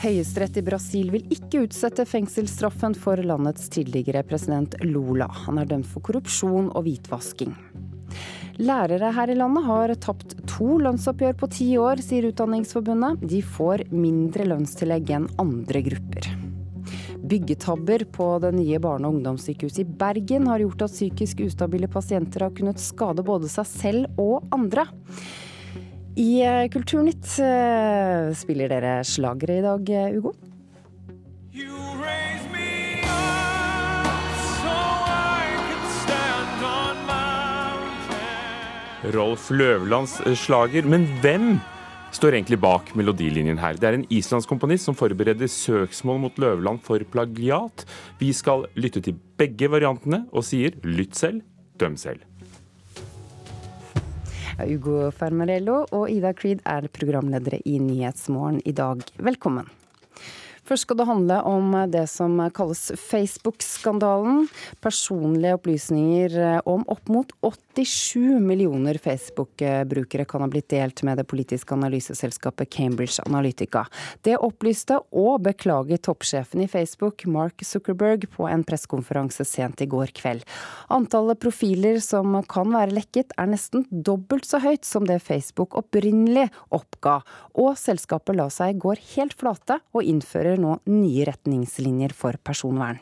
Høyesterett i Brasil vil ikke utsette fengselsstraffen for landets tidligere president Lula. Han er dømt for korrupsjon og hvitvasking. Lærere her i landet har tapt to lønnsoppgjør på ti år, sier Utdanningsforbundet. De får mindre lønnstillegg enn andre grupper. Byggetabber på det nye barne- og ungdomssykehuset i Bergen har gjort at psykisk ustabile pasienter har kunnet skade både seg selv og andre. I eh, Kulturnytt eh, spiller dere slagere i dag, eh, Ugo? Rolf Løvlands slager, men hvem står egentlig bak melodilinjen her? Det er en islandsk komponist som forbereder søksmål mot Løvland for plagiat. Vi skal lytte til begge variantene og sier lytt selv, døm selv. Ugo Fermarello og Ida Creed er programledere i Nyhetsmorgen i dag. Velkommen. Først skal det handle om det som kalles Facebook-skandalen. Personlige opplysninger om opp mot 87 millioner Facebook-brukere kan ha blitt delt med det politiske analyseselskapet Cambridge Analytica. Det opplyste og beklaget toppsjefen i Facebook, Mark Zuckerberg, på en pressekonferanse sent i går kveld. Antallet profiler som kan være lekket er nesten dobbelt så høyt som det Facebook opprinnelig oppga, og selskapet la seg i går helt flate og innfører nå nye retningslinjer for personvern.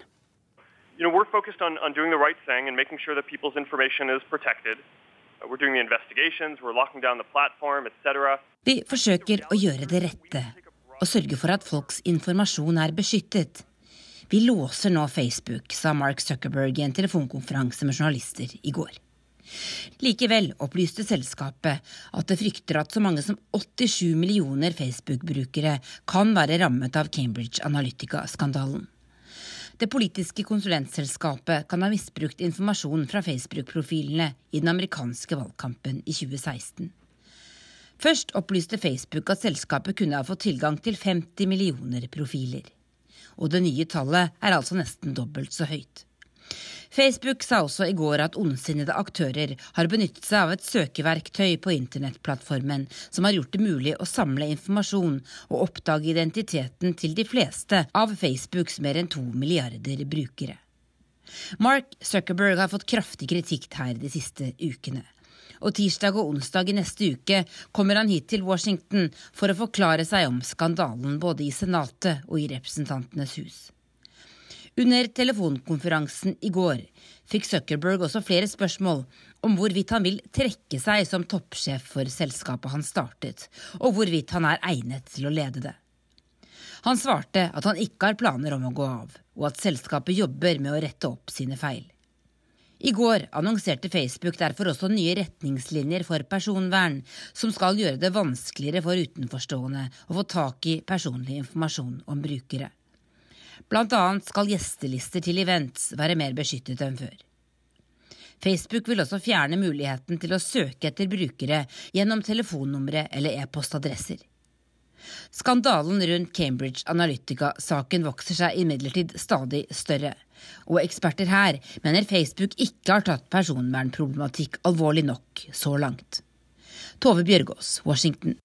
You know, we're focused on, on doing the right thing and making sure that people's information is protected. Uh, we're doing the investigations, we're locking down the platform, etc. Vi forsøker å gjøre det rette og sørge for at folks informasjon er beskyttet. Vi låser nå Facebook, sa Mark Zuckerberg i en telefonkonferanse med journalister i går. Likevel opplyste selskapet at det frykter at så mange som 87 millioner Facebook-brukere kan være rammet av Cambridge Analytica-skandalen. Det politiske konsulentselskapet kan ha misbrukt informasjon fra Facebook-profilene i den amerikanske valgkampen i 2016. Først opplyste Facebook at selskapet kunne ha fått tilgang til 50 millioner profiler. Og det nye tallet er altså nesten dobbelt så høyt. Facebook sa også i går at ondsinnede aktører har benyttet seg av et søkeverktøy på internettplattformen som har gjort det mulig å samle informasjon og oppdage identiteten til de fleste av Facebooks mer enn to milliarder brukere. Mark Zuckerberg har fått kraftig kritikk her de siste ukene. Og tirsdag og onsdag i neste uke kommer han hit til Washington for å forklare seg om skandalen både i Senatet og i Representantenes hus. Under telefonkonferansen i går fikk Zuckerberg også flere spørsmål om hvorvidt han vil trekke seg som toppsjef for selskapet han startet, og hvorvidt han er egnet til å lede det. Han svarte at han ikke har planer om å gå av, og at selskapet jobber med å rette opp sine feil. I går annonserte Facebook derfor også nye retningslinjer for personvern, som skal gjøre det vanskeligere for utenforstående å få tak i personlig informasjon om brukere. Blant annet skal gjestelister til events være mer beskyttet enn før. Facebook vil også fjerne muligheten til å søke etter brukere gjennom telefonnumre eller e-postadresser. Skandalen rundt Cambridge Analytica-saken vokser seg imidlertid stadig større, og eksperter her mener Facebook ikke har tatt personvernproblematikk alvorlig nok så langt. Tove Bjørgaas, Washington.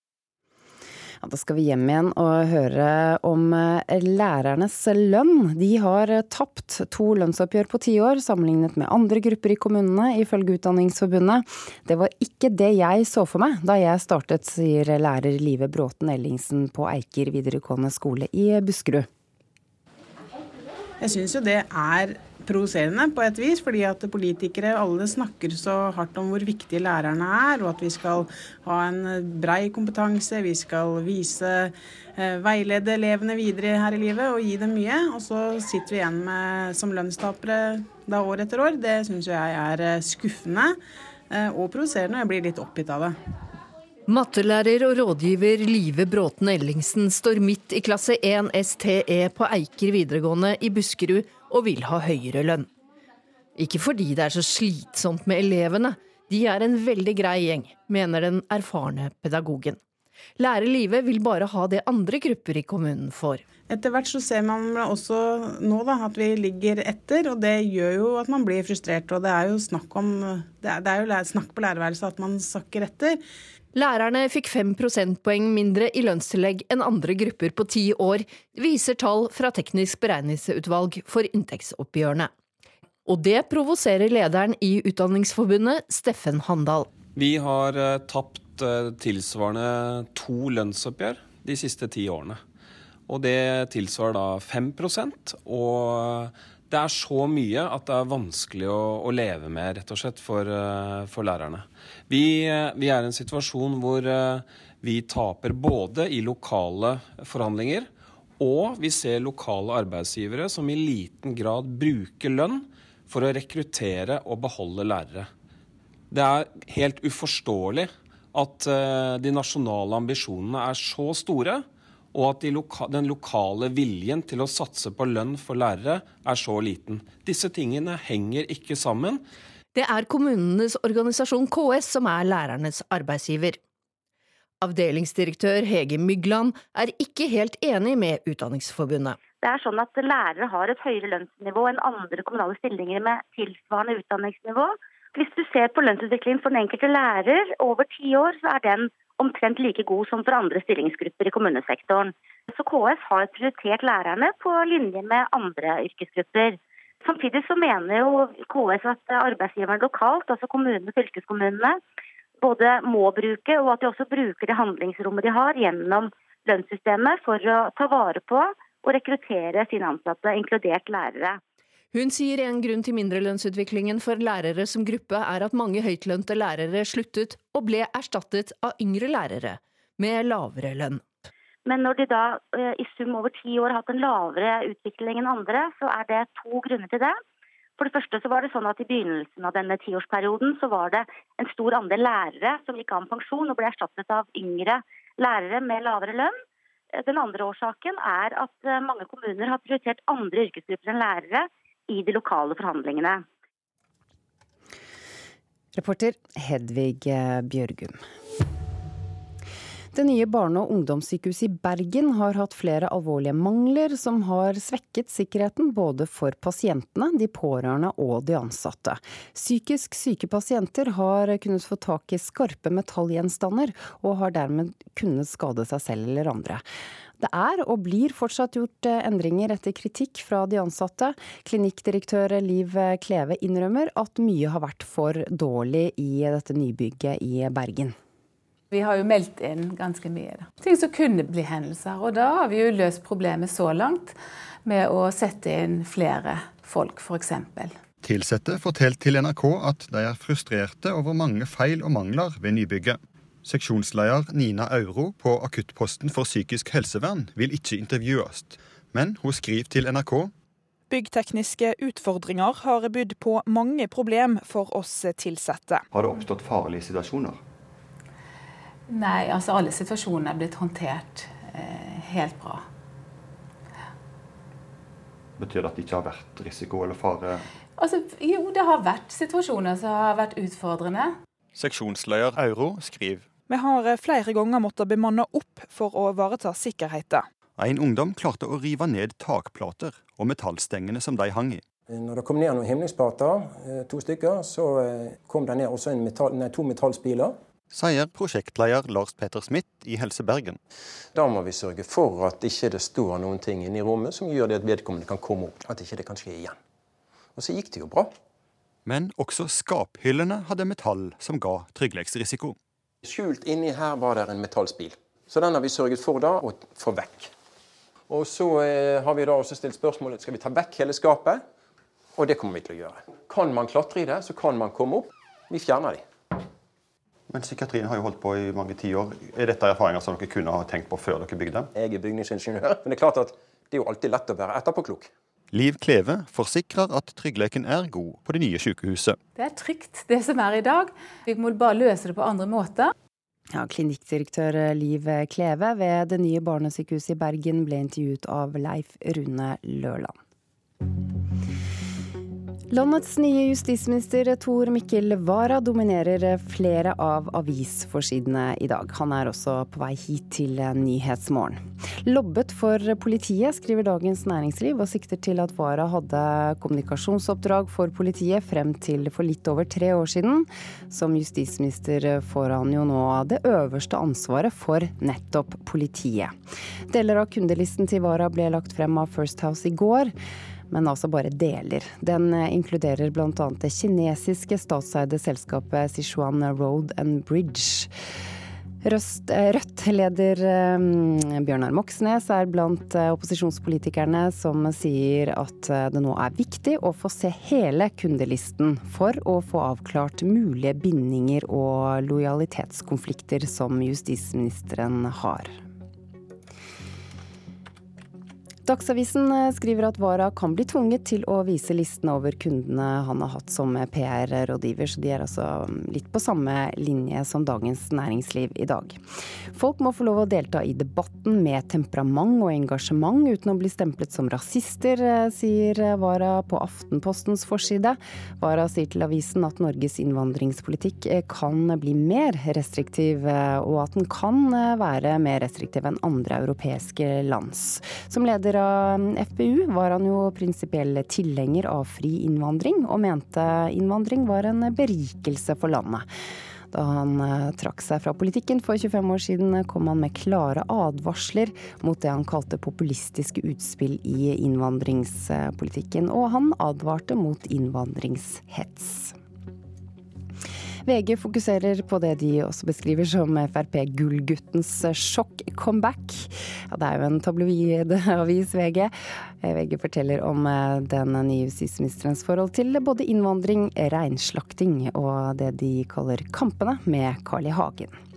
Ja, da skal vi hjem igjen og høre om eh, lærernes lønn. De har tapt to lønnsoppgjør på ti år sammenlignet med andre grupper i kommunene, ifølge Utdanningsforbundet. Det var ikke det jeg så for meg da jeg startet, sier lærer Live Bråten Ellingsen på Eiker videregående skole i Buskerud. Jeg syns jo det er provoserende på et vis, fordi at politikere alle snakker så hardt om hvor viktige lærerne er, og at vi skal ha en brei kompetanse, vi skal vise, eh, veilede elevene videre her i livet og gi dem mye. Og så sitter vi igjen med, som lønnstapere da år etter år. Det syns jeg er eh, skuffende eh, og provoserende, og jeg blir litt oppgitt av det. Mattelærer og rådgiver Live Bråten Ellingsen står midt i klasse 1 STE på Eiker videregående i Buskerud og vil ha høyere lønn. Ikke fordi det er så slitsomt med elevene, de er en veldig grei gjeng, mener den erfarne pedagogen. Lærerlivet vil bare ha det andre grupper i kommunen får. Etter hvert så ser man også nå da, at vi ligger etter, og det gjør jo at man blir frustrert. Og det er jo snakk om Det er, det er jo snakk på lærerværelset at man sakker etter. Lærerne fikk fem prosentpoeng mindre i lønnstillegg enn andre grupper på ti år, viser tall fra Teknisk beregningsutvalg for inntektsoppgjørene. Og det provoserer lederen i Utdanningsforbundet, Steffen Handal. Vi har eh, tapt eh, tilsvarende to lønnsoppgjør de siste ti årene. Og det tilsvarer da 5% og det er så mye at det er vanskelig å, å leve med, rett og slett, for, uh, for lærerne. Vi, uh, vi, er i en situasjon hvor uh, vi taper både i lokale forhandlinger, og vi ser lokale arbeidsgivere som i liten grad bruker lønn for å rekruttere og beholde lærere. Det er helt uforståelig at de nasjonale ambisjonene er så store og at de loka den lokale viljen til å satse på lønn for lærere er så liten. Disse tingene henger ikke sammen. Det er kommunenes organisasjon KS som er lærernes arbeidsgiver. Avdelingsdirektør Hege Mygland er ikke helt enig med Utdanningsforbundet. Det er sånn at Lærere har et høyere lønnsnivå enn andre kommunale stillinger med tilsvarende utdanningsnivå. Hvis du ser på lønnsutviklingen for den enkelte lærer over ti år, så er den omtrent like god som for andre stillingsgrupper i kommunesektoren. Så KS har prioritert lærerne på linje med andre yrkesgrupper. Samtidig så mener jo KS at arbeidsgiverne lokalt, altså kommunene og fylkeskommunene, både må bruke, og at de også bruker det handlingsrommet de har gjennom lønnssystemet for å ta vare på og rekruttere sine ansatte, inkludert lærere. Hun sier en grunn til mindrelønnsutviklingen for lærere som gruppe er at mange høytlønte lærere sluttet og ble erstattet av yngre lærere med lavere lønn. Men når de da eh, i sum over ti år har hatt en lavere utvikling enn andre, så er det to grunner til det. For det første så var det sånn at I begynnelsen av denne tiårsperioden så var det en stor andel lærere som gikk av med pensjon og ble erstattet av yngre lærere med lavere lønn. Den andre årsaken er at eh, mange kommuner har prioritert andre yrkesgrupper enn lærere i de lokale forhandlingene. Reporter Hedvig eh, Bjørgum. Det nye barne- og ungdomssykehuset i Bergen har hatt flere alvorlige mangler som har svekket sikkerheten både for pasientene, de pårørende og de ansatte. Psykisk syke pasienter har kunnet få tak i skarpe metallgjenstander, og har dermed kunnet skade seg selv eller andre. Det er og blir fortsatt gjort eh, endringer etter kritikk fra de ansatte. Klinikkdirektør Liv Kleve innrømmer at mye har vært for dårlig i dette nybygget i Bergen. Vi har jo meldt inn ganske mye. Da. Ting som kunne bli hendelser. Og da har vi jo løst problemet så langt med å sette inn flere folk, f.eks. Tilsatte fortalte til NRK at de er frustrerte over mange feil og mangler ved nybygget. Seksjonsleder Nina Auro på akuttposten for psykisk helsevern vil ikke intervjues, men hun skriver til NRK. Byggtekniske utfordringer har bydd på mange problem for oss ansatte. Har det oppstått farlige situasjoner? Nei, altså alle situasjoner er blitt håndtert eh, helt bra. Betyr det at det ikke har vært risiko eller fare? Altså, jo, det har vært situasjoner som har vært utfordrende. Seksjonsleder Auro skriver vi har eh, flere ganger måttet bemanne opp for å ivareta sikkerheten. En ungdom klarte å rive ned takplater og metallstengene som de hang i. Når det kom ned noen himlingsplater, eh, to stykker, så eh, kom det ned også metall, nei, to metallspiler. Sier prosjektleder Lars Petter Smith i Helse Bergen. Da må vi sørge for at ikke det står noen ting inne i rommet som gjør det at vedkommende kan komme opp. At ikke det kan skje igjen. Og så gikk det jo bra. Men også skaphyllene hadde metall som ga trygghetsrisiko. Skjult inni her var det en metallspil. Så den har vi sørget for da å få vekk. Og så eh, har vi da også stilt spørsmålet skal vi ta vekk hele skapet. Og det kommer vi til å gjøre. Kan man klatre i det, så kan man komme opp. Vi fjerner de. Men psykiatrien har jo holdt på i mange tiår. Er dette erfaringer som dere kunne ha tenkt på før dere bygde? Jeg er bygningsingeniør, men det er klart at det er jo alltid lett å være etterpåklok. Liv Kleve forsikrer at tryggheten er god på det nye sykehuset. Det er trygt, det som er i dag. Vi må bare løse det på andre måter. Ja, Klinikkdirektør Liv Kleve ved det nye barnesykehuset i Bergen ble intervjuet av Leif Rune Lørland. Landets nye justisminister Tor Mikkel Wara dominerer flere av avisforsidene i dag. Han er også på vei hit til Nyhetsmorgen. Lobbet for politiet, skriver Dagens Næringsliv, og sikter til at Wara hadde kommunikasjonsoppdrag for politiet frem til for litt over tre år siden. Som justisminister får han jo nå det øverste ansvaret for nettopp politiet. Deler av kundelisten til Wara ble lagt frem av First House i går men altså bare deler. Den eh, inkluderer bl.a. det kinesiske statseide selskapet Sichuan Road and Bridge. Rødt-leder eh, Bjørnar Moxnes er blant eh, opposisjonspolitikerne som sier at det nå er viktig å få se hele kundelisten for å få avklart mulige bindinger og lojalitetskonflikter som justisministeren har. Dagsavisen eh, skriver at Vara kan bli tvunget til å vise listene over kundene han har hatt som PR-rådgiver, så de er altså mm, litt på samme linje som Dagens Næringsliv i dag. Folk må få lov å delta i debatten med temperament og engasjement uten å bli stemplet som rasister, eh, sier Vara på Aftenpostens forside. Vara sier til avisen at Norges innvandringspolitikk eh, kan bli mer restriktiv, og at den kan være mer restriktiv enn andre europeiske lands. Som leder av FpU var han jo prinsipiell tilhenger av fri innvandring, og mente innvandring var en berikelse for landet. Da han eh, trakk seg fra politikken for 25 år siden, kom han med klare advarsler mot det han kalte populistiske utspill i innvandringspolitikken, og han advarte mot innvandringshets. VG fokuserer på det de også beskriver som Frp-gullguttens sjokk-comeback. Ja, det er jo en tabloidavis, VG. VG forteller om eh, den nye justisministerens forhold til både innvandring, reinslakting og det de kaller kampene med Carl I. Hagen.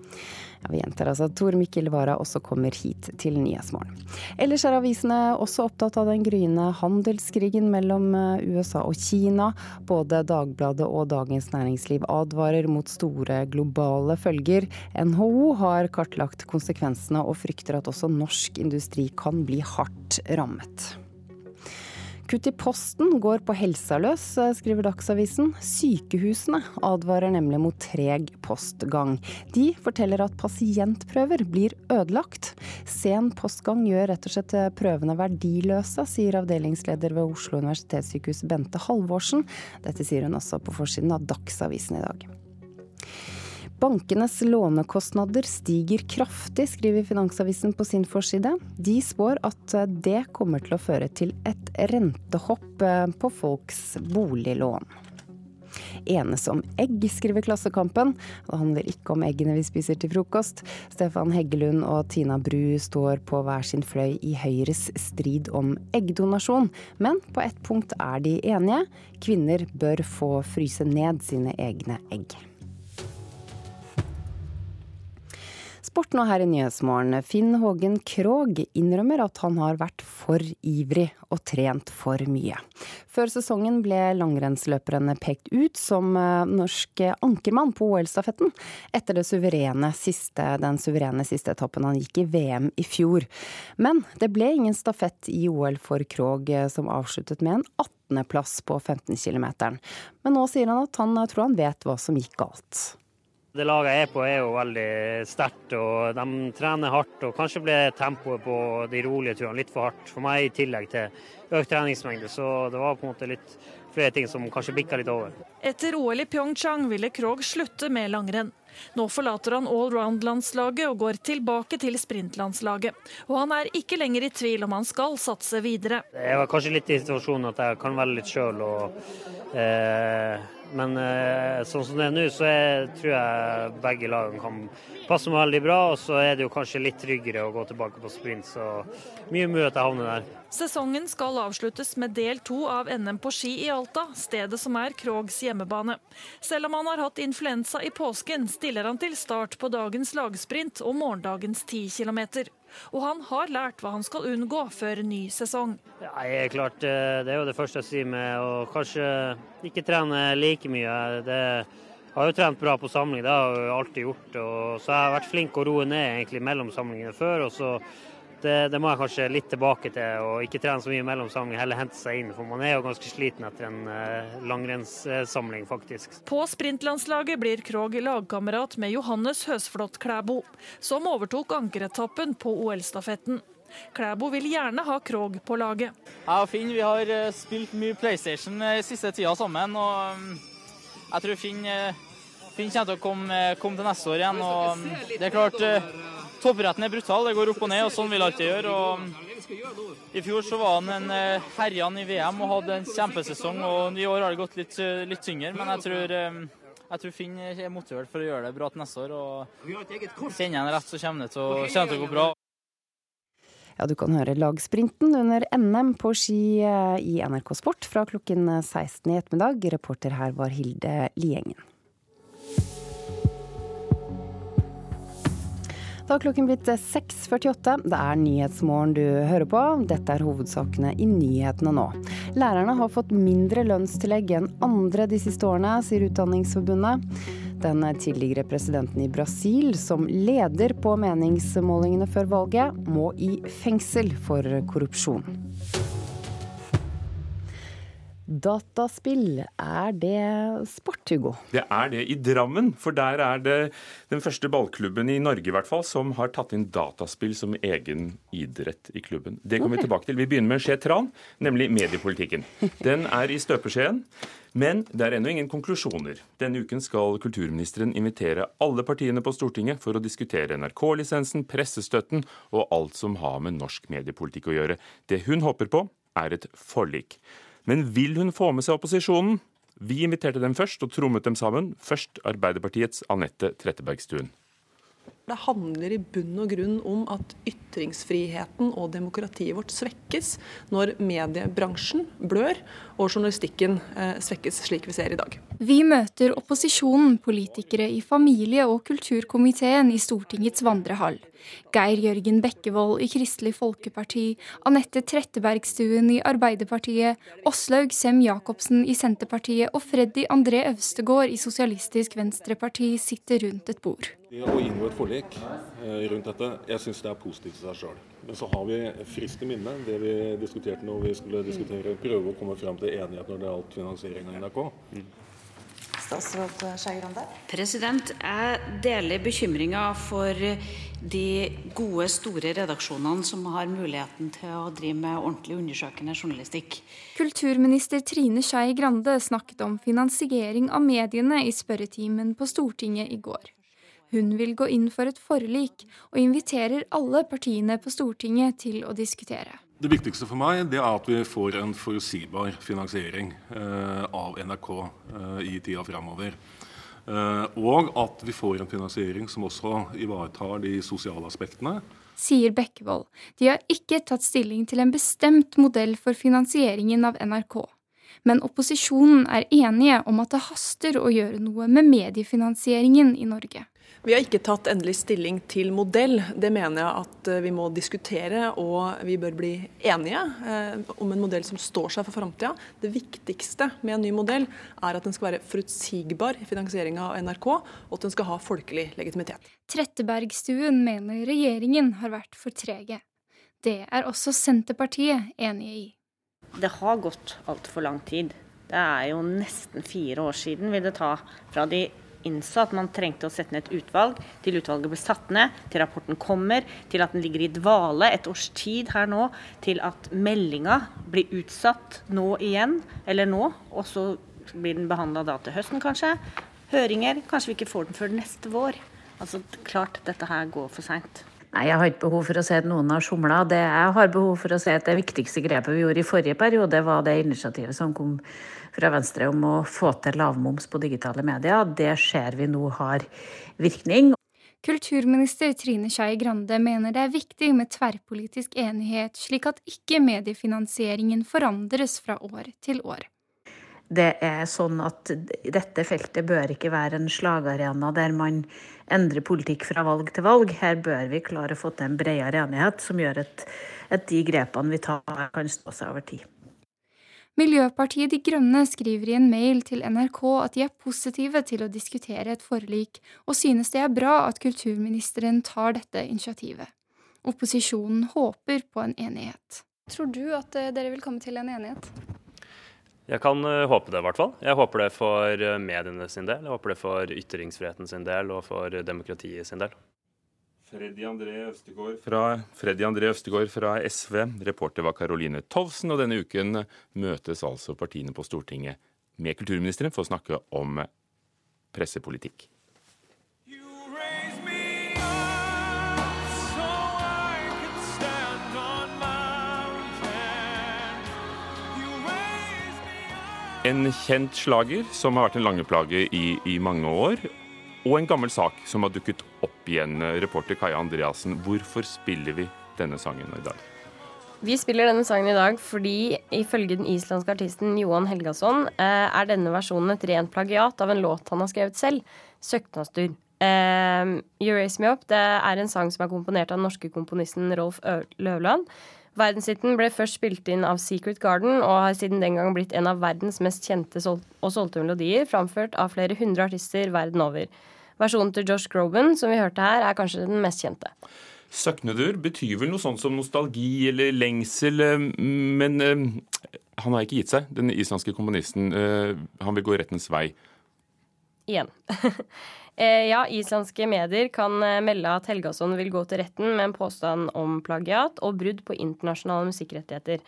Ja, vi gjentar altså Tor Mikkel Wara også kommer hit til Nyhetsmorgen. Ellers er avisene også opptatt av den gryende handelskrigen mellom eh, USA og Kina. Både Dagbladet og Dagens Næringsliv advarer mot store globale følger. NHO har kartlagt konsekvensene og frykter at også norsk industri kan bli hardt rammet. Kutt i posten går på helsa løs, skriver Dagsavisen. Sykehusene advarer nemlig mot treg postgang. De forteller at pasientprøver blir ødelagt. Sen postgang gjør rett og slett prøvene verdiløse, sier avdelingsleder ved Oslo universitetssykehus Bente Halvorsen. Dette sier hun også på forsiden av Dagsavisen i dag. Bankenes lånekostnader stiger kraftig, skriver Finansavisen på sin forside. De spår at det kommer til å føre til et rentehopp eh, på folks boliglån. Enes om egg, skriver Klassekampen. Det handler ikke om eggene vi spiser til frokost. Stefan Heggelund og Tina Bru står på hver sin fløy i Høyres strid om eggdonasjon. Men på ett punkt er de enige. Kvinner bør få fryse ned sine egne egg. Sport nå her i Nyhetsmorgen. Finn Hågen Krogh innrømmer at han har vært for ivrig og trent for mye. Før sesongen ble langrennsløperen pekt ut som eh, norsk ankermann på OL-stafetten, etter suverene siste, den suverene siste etappen han gikk i VM i fjor. Men det ble ingen stafett i OL for Krogh, eh, som avsluttet med en 18.-plass på 15 km. Men nå sier han at han tror han vet hva som gikk galt. Det laget jeg er på er jo veldig sterkt, og de trener hardt. og Kanskje ble tempoet på de rolige turene litt for hardt for meg, i tillegg til økt treningsmengde. Så det var på en måte litt flere ting som kanskje bikka litt over. Etter OL i Pyeongchang ville Krogh slutte med langrenn. Nå forlater han allround-landslaget og går tilbake til sprintlandslaget. Og han er ikke lenger i tvil om han skal satse videre. Jeg var kanskje litt i situasjonen at jeg kan velge litt sjøl og eh, men eh, sånn som det er nå, så er, tror jeg begge lagene kan passe meg veldig bra. Og så er det jo kanskje litt tryggere å gå tilbake på sprint, så mye mulig at jeg havner der. Sesongen skal avsluttes med del to av NM på ski i Alta, stedet som er Krogs hjemmebane. Selv om han har hatt influensa i påsken, stiller han til start på dagens lagsprint og morgendagens 10 kilometer. Og han har lært hva han skal unngå før ny sesong. Ja, jeg er klart, eh, Det er jo det første jeg sier med å kanskje ikke trene like mye. Det har jo trent bra på samling, det har jeg alltid gjort. Og så har vært flink å roe ned egentlig mellom samlingene før. og så det, det, må jeg kanskje litt tilbake til, og ikke trene så mye mellom samlinger, heller hente seg inn. For man er jo ganske sliten etter en uh, langrennssamling, faktisk. På sprintlandslaget blir Krog lagkamerat med Johannes Høsflot Klæbo, som overtok ankeretappen på OL-stafetten. Klæbo vil gjerne ha Krog på laget. Jeg og Finn vi har eh, spilt mye PlayStation eh, siste tida sammen. og mm, Jeg tror Finn, Finn kommer til å komme, komme, til neste år igjen. og mm, det er klart Toppidretten er brutal, det går opp og ned, og sånn vil det alltid gjøre. Og I fjor så var han en eh, herjan i VM og hadde en kjempesesong. og I år har det gått litt, eh, litt tyngre, men jeg tror, eh, jeg tror Finn er motivert for å gjøre det bra til neste år. og Kjenner han rett, så kommer det til å, kommer til å gå bra. Ja, Du kan høre lagsprinten under NM på ski i NRK Sport fra klokken 16 i ettermiddag. Reporter her var Hilde Liengen. Da har klokken blitt 6.48. Det er Nyhetsmorgen du hører på. Dette er hovedsakene i nyhetene nå. Lærerne har fått mindre lønnstillegg enn andre de siste årene, sier Utdanningsforbundet. Den tidligere presidenten i Brasil, som leder på meningsmålingene før valget, må i fengsel for korrupsjon. Dataspill, er det sport, Hugo? Det er det i Drammen. For der er det den første ballklubben i Norge i hvert fall, som har tatt inn dataspill som egen idrett i klubben. Det kommer vi tilbake til. Vi begynner med Skje Tran, nemlig mediepolitikken. Den er i støpeskjeen. Men det er ennå ingen konklusjoner. Denne uken skal kulturministeren invitere alle partiene på Stortinget for å diskutere NRK-lisensen, pressestøtten og alt som har med norsk mediepolitikk å gjøre. Det hun håper på, er et forlik. Men vil hun få med seg opposisjonen? Vi inviterte dem først og trommet dem sammen. Først Arbeiderpartiets Anette Trettebergstuen. Det handler i bunn og grunn om at ytringsfriheten og demokratiet vårt svekkes når mediebransjen blør og journalistikken eh, svekkes slik vi ser i dag. Vi møter opposisjonen, politikere i familie- og kulturkomiteen i Stortingets vandrehall. Geir Jørgen Bekkevold i Kristelig Folkeparti, Anette Trettebergstuen i Arbeiderpartiet, Åslaug Sem-Jacobsen i Senterpartiet og Freddy André Øvstegård i Sosialistisk Venstreparti sitter rundt et bord. Det å inngå et forlik eh, rundt dette, jeg syns det er positivt i seg sjøl. Men så har vi friske minner, det vi diskuterte når vi skulle diskutere, prøve å komme fram til enighet når det gjaldt finansiering av NRK. Mm. Statsråd Skei Grande? President, jeg deler bekymringa for de gode, store redaksjonene som har muligheten til å drive med ordentlig undersøkende journalistikk. Kulturminister Trine Skei Grande snakket om finansiering av mediene i spørretimen på Stortinget i går. Hun vil gå inn for et forlik, og inviterer alle partiene på Stortinget til å diskutere. Det viktigste for meg det er at vi får en forutsigbar finansiering eh, av NRK eh, i tida fremover. Eh, og at vi får en finansiering som også ivaretar de sosiale aspektene. Sier Bekkevold. De har ikke tatt stilling til en bestemt modell for finansieringen av NRK. Men opposisjonen er enige om at det haster å gjøre noe med mediefinansieringen i Norge. Vi har ikke tatt endelig stilling til modell. Det mener jeg at eh, vi må diskutere, og vi bør bli enige eh, om en modell som står seg for framtida. Det viktigste med en ny modell er at den skal være forutsigbar i finansieringa av NRK, og at den skal ha folkelig legitimitet. Trettebergstuen mener regjeringen har vært for trege. Det er også Senterpartiet enig i. Det har gått altfor lang tid. Det er jo nesten fire år siden vil det ta fra de innså at man trengte å sette ned et utvalg, til utvalget ble satt ned, til rapporten kommer, til at den ligger i dvale et års tid her nå, til at meldinga blir utsatt nå igjen, eller nå, og så blir den behandla da til høsten kanskje. Høringer, kanskje vi ikke får den før neste vår. Altså klart dette her går for seint. Nei, Jeg har ikke behov for å si at noen har somla. Det jeg har behov for å si at det viktigste grepet vi gjorde i forrige periode, var det initiativet som kom fra Venstre om å få til lavmoms på digitale medier. Det ser vi nå har virkning. Kulturminister Trine Skei Grande mener det er viktig med tverrpolitisk enighet, slik at ikke mediefinansieringen forandres fra år til år det er sånn at dette feltet bør ikke være en slagarena der man endrer politikk fra valg til valg. Her bør vi klare å få til en bredere enighet som gjør at, at de grepene vi tar, kan stå seg over tid. Miljøpartiet De Grønne skriver i en mail til NRK at de er positive til å diskutere et forlik, og synes det er bra at kulturministeren tar dette initiativet. Opposisjonen håper på en enighet. Tror du at eh, dere vil komme til en enighet? Jeg kan uh, håpe det, i hvert fall. Jeg håper det for uh, mediene sin del. Jeg håper det for ytringsfriheten sin del og for demokratiet sin del. Freddy André Østegård fra, Freddy André Østegård fra SV. Reporter var Caroline Tovsen. Og denne uken møtes altså partiene på Stortinget med kulturministeren for å snakke om pressepolitikk. En kjent slager som har vært en langeplage i, i mange år. Og en gammel sak som har dukket opp igjen. Reporter Kaja Andreassen, hvorfor spiller vi denne sangen i dag? Vi spiller denne sangen i dag fordi ifølge den islandske artisten Johan Helgason eh, er denne versjonen et rent plagiat av en låt han har skrevet selv, 'Søknastur'. Uh, you Raise Me Up det er en sang som er komponert av den norske komponisten Rolf Løvland. Verdenshiten ble først spilt inn av Secret Garden og har siden den gang blitt en av verdens mest kjente og solgte melodier, framført av flere hundre artister verden over. Versjonen til Josh Groban, som vi hørte her, er kanskje den mest kjente. Søknedur betyr vel noe sånt som nostalgi eller lengsel, eh, men uh, han har ikke gitt seg, den islandske komponisten. Uh, han vil gå rettens vei. Igjen. Eh, ja, islandske medier kan eh, melde at Helgason vil gå til retten med en påstand om plagiat og brudd på internasjonale musikkrettigheter.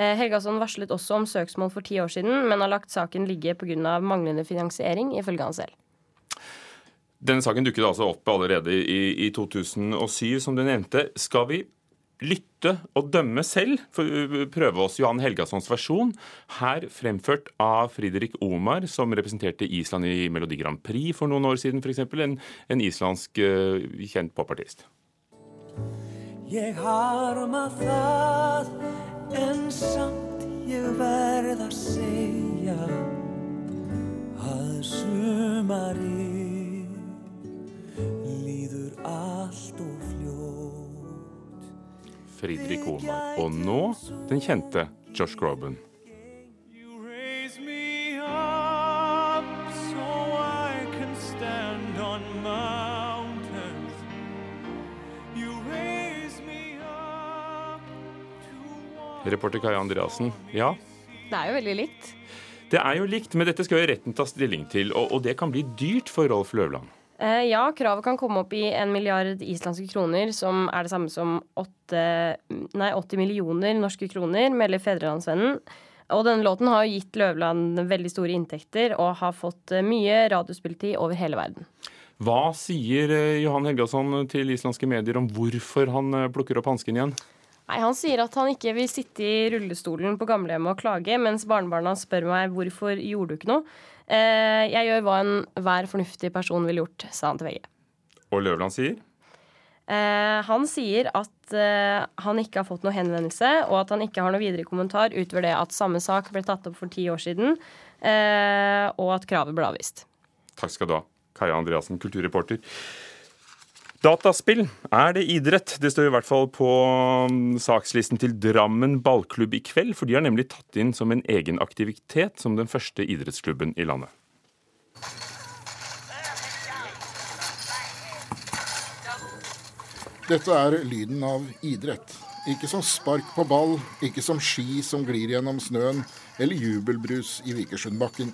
Eh, Helgason varslet også om søksmål for ti år siden, men har lagt saken ligge pga. manglende finansiering, ifølge han selv. Denne saken dukket altså opp allerede i, i 2007, som du nevnte. Skal vi lytte og dømme selv, for å prøve oss Johan Helgassons versjon, her fremført av Fridrik Omar, som representerte Island i Melodi Grand Prix for noen år siden, f.eks. En, en islandsk uh, kjent popartist. Jeg harma það, en samt ég verð að segja Friedrich Omar. Og nå den kjente Josh Groban. Reporter Kaja Andreassen, ja? Det er jo veldig likt. Det er jo likt, men dette skal jo retten ta stilling til, og, og det kan bli dyrt for Rolf Løvland. Eh, ja, kravet kan komme opp i en milliard islandske kroner, som er det samme som 8, nei, 80 millioner norske kroner, melder Fedrelandsvennen. Og denne låten har gitt Løvland veldig store inntekter og har fått eh, mye radiospilletid over hele verden. Hva sier eh, Johan Helgason til islandske medier om hvorfor han plukker opp hansken igjen? Nei, Han sier at han ikke vil sitte i rullestolen på gamlehjemmet og klage, mens barnebarna spør meg hvorfor gjorde du ikke noe. Eh, jeg gjør hva enhver fornuftig person ville gjort, sa han til VG. Og Løvland sier? Eh, han sier at eh, han ikke har fått noe henvendelse, og at han ikke har noe videre kommentar utover det at samme sak ble tatt opp for ti år siden, og at kravet ble avvist. Takk skal du ha, Kaja Andreassen, kulturreporter. Dataspill, er det idrett? Det står i hvert fall på um, sakslisten til Drammen ballklubb i kveld, for de har nemlig tatt inn som en egen aktivitet som den første idrettsklubben i landet. Dette er lyden av idrett. Ikke som spark på ball, ikke som ski som glir gjennom snøen, eller jubelbrus i Vikersundbakken.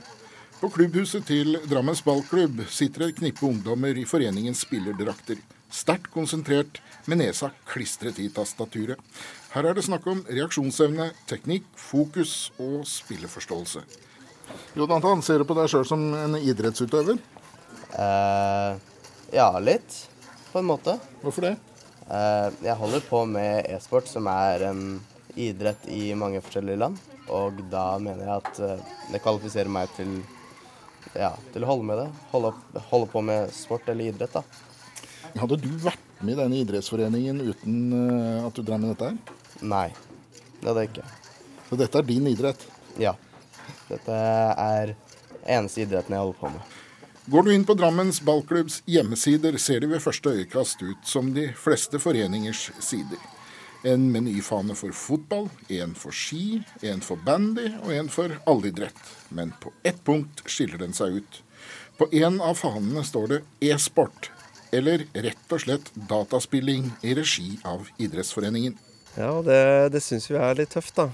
På klubbhuset til Drammens ballklubb sitter et knippe ungdommer i foreningens spillerdrakter sterkt konsentrert med nesa klistret i tastaturet. Her er det snakk om reaksjonsevne, teknikk, fokus og spilleforståelse. Jonathan, ser du på deg sjøl som en idrettsutøver? Eh, ja, litt. På en måte. Hvorfor det? Eh, jeg holder på med e-sport, som er en idrett i mange forskjellige land. Og da mener jeg at eh, det kvalifiserer meg til, ja, til å holde med det. Holde, holde på med sport eller idrett, da. Hadde du vært med i denne idrettsforeningen uten eh, at du drev med dette her? Nei, det hadde jeg ikke. Så dette er din idrett? Ja. Dette er eneste idretten jeg holder på med. Går du inn på Drammens ballklubbs hjemmesider, ser de ved første øyekast ut som de fleste foreningers sider. En menyfane for fotball, en for ski, en for bandy og en for allidrett. Men på ett punkt skiller den seg ut. På en av fanene står det e-sport eller rett og slett dataspilling i regi av idrettsforeningen. Ja, det, det syns vi er litt tøft, da.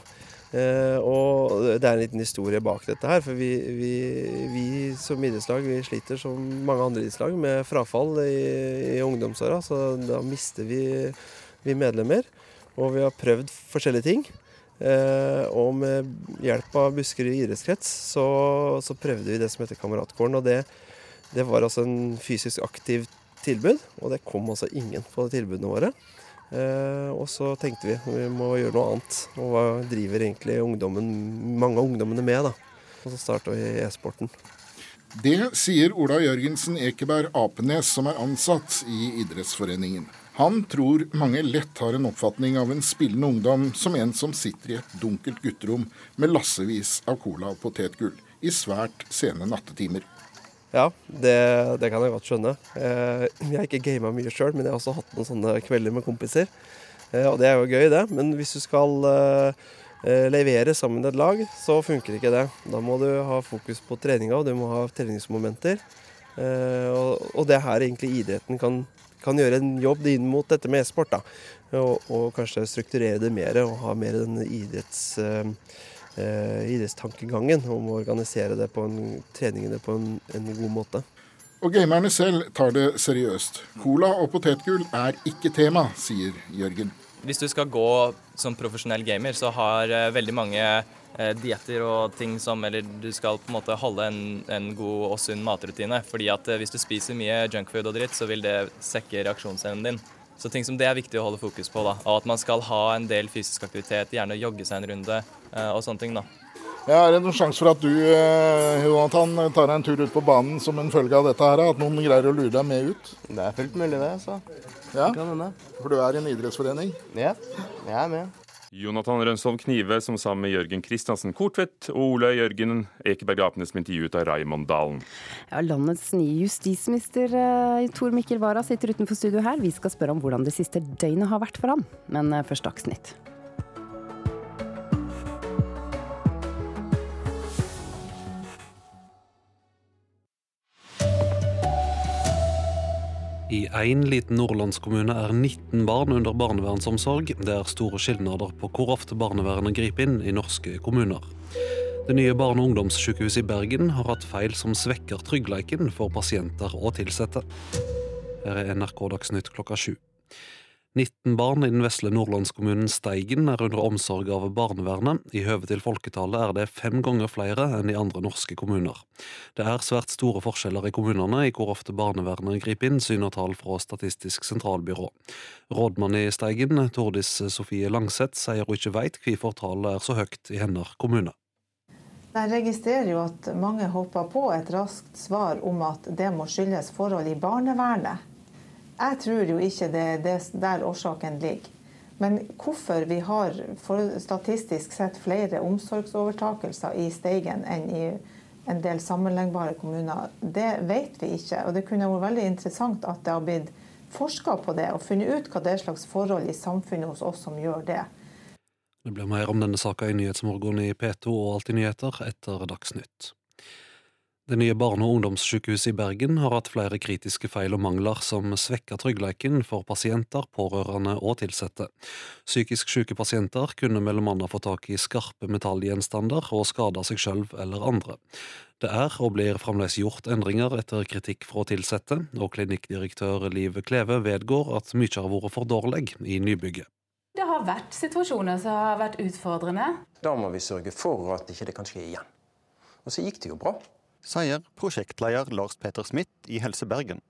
Eh, og det er en liten historie bak dette her. For vi, vi, vi som idrettslag vi sliter som mange andre idrettslag med frafall i, i ungdomsåra. Så da mister vi, vi, medlemmer. Og vi har prøvd forskjellige ting. Eh, og med hjelp av Buskerud idrettskrets så, så, prøvde vi det som heter Kameratkåren. Og det, det var altså en fysisk aktiv tilbud, og det kom altså ingen på tilbudene våre. Eh, og så tenkte vi vi må gjøre noe annet. Og hva driver egentlig ungdommen, mange av ungdommene med? da? Og så starta vi e-sporten. Det sier Ola Jørgensen Ekeberg Apenes, som er ansatt i idrettsforeningen. Han tror mange lett har en oppfatning av en spillende ungdom som en som sitter i et dunkelt gutterom med lassevis av cola og potetgull i svært sene nattetimer. Ja, det, det, kan jeg godt skjønne. Eh, jeg har ikke gama mye sjøl, men jeg har også hatt noen sånne kvelder med kompiser. Eh, og det er jo gøy, det. Men hvis du skal eh, levere sammen et lag, så funker ikke det. Da må du ha fokus på treninga, og du må ha treningsmomenter. Og det er her egentlig idretten kan, kan gjøre en jobb inn mot dette med e-sport. Og, og, kanskje strukturere det mer og ha mer den idretts eh, idrettstankegangen om å organisere det på en, treningene på en, en god måte. Og gamerne selv tar det seriøst. Cola og potetgull er ikke tema, sier Jørgen. Hvis du skal gå som profesjonell gamer, så har uh, veldig mange uh, dietter og ting som Eller du skal på en måte holde en, en god og sunn matrutine. fordi at uh, hvis du spiser mye junkfood og dritt, så vil det sekke reaksjonsevnen din. Så ting som det er viktig å holde fokus på. da, Og at man skal ha en del fysisk aktivitet, gjerne jogge seg en runde eh, og sånne ting. da. Ja, er det noen sjanse for at du eh, Jonathan, tar deg en tur ut på banen som en følge av dette? her, At noen greier å lure deg med ut? Det er fullt mulig, det. så. Ja, For du er i en idrettsforening? Ja, jeg er med. Jonathan Rønsholm Knive, som sammen med Jørgen Kristiansen Kortvedt og Ole Jørgen Ekeberg Apenes ble intervjuet av Raymond Dalen. Ja, landets nye justisminister uh, Tor Mikkel Wara sitter utenfor studio her. Vi skal spørre om hvordan det siste døgnet har vært for ham. Men uh, først Dagsnytt. I én liten nordlandskommune er 19 barn under barnevernsomsorg. Det er store skilnader på hvor ofte barnevernet griper inn i norske kommuner. Det nye barne- og ungdomssykehuset i Bergen har hatt feil som svekker tryggleiken for pasienter og ansatte. Her er NRK Dagsnytt klokka sju. 19 barn i den vesle nordlandskommunen Steigen er under omsorg av barnevernet. I høve til folketallet er det fem ganger flere enn i andre norske kommuner. Det er svært store forskjeller i kommunene i hvor ofte barnevernet griper inn, syner tall fra Statistisk sentralbyrå. Rådmann i Steigen, Tordis Sofie Langseth, sier hun ikke veit hvorfor tallet er så høyt i hennes kommune. Jeg registrerer jo at mange hopper på et raskt svar om at det må skyldes forhold i barnevernet. Jeg tror jo ikke det er der årsaken ligger. Men hvorfor vi har statistisk sett flere omsorgsovertakelser i Steigen enn i en del sammenlignbare kommuner, det vet vi ikke. Og det kunne vært veldig interessant at det har blitt forska på det og funnet ut hva det er slags forhold i samfunnet hos oss som gjør det. Det blir mer om denne saka i Nyhetsmorgen i P2 og Alltid nyheter etter Dagsnytt. Det nye barne- og ungdomssykehuset i Bergen har hatt flere kritiske feil og mangler som svekker tryggleiken for pasienter, pårørende og ansatte. Psykisk syke pasienter kunne mellom annet få tak i skarpe metallgjenstander og skade seg selv eller andre. Det er og blir fremdeles gjort endringer etter kritikk fra ansatte, og klinikkdirektør Liv Kleve vedgår at mye har vært for dårlig i nybygget. Det har vært situasjoner som har vært utfordrende. Da må vi sørge for at ikke det kan skje igjen. Og så gikk det jo bra sier prosjektleder Lars Peter Smith i Helse Bergen.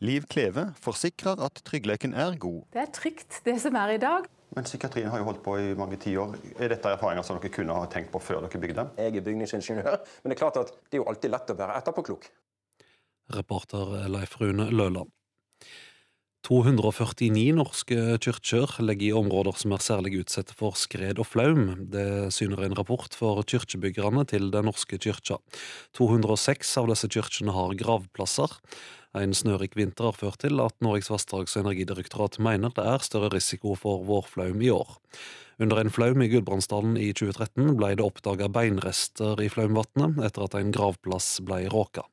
Liv Kleve forsikrer at tryggheten er god. Det er trygt, det som er i dag. Men psykiatrien har jo holdt på i mange tiår. Er dette erfaringer som dere kunne ha tenkt på før dere bygde? Jeg er bygningsingeniør, men det er klart at det er jo alltid lett å være etterpåklok. Reporter Leif Rune Løland. 249 norske kirker ligger i områder som er særlig utsatt for skred og flaum. Det syner en rapport for kirkebyggerne til Den norske kyrkja. 206 av disse kirkene har gravplasser. En snørik vinter har ført til at Norges vassdrags- og energidirektorat mener det er større risiko for vårflaum i år. Under en flaum i Gudbrandsdalen i 2013 ble det oppdaga beinrester i flaumvannet etter at en gravplass ble råka.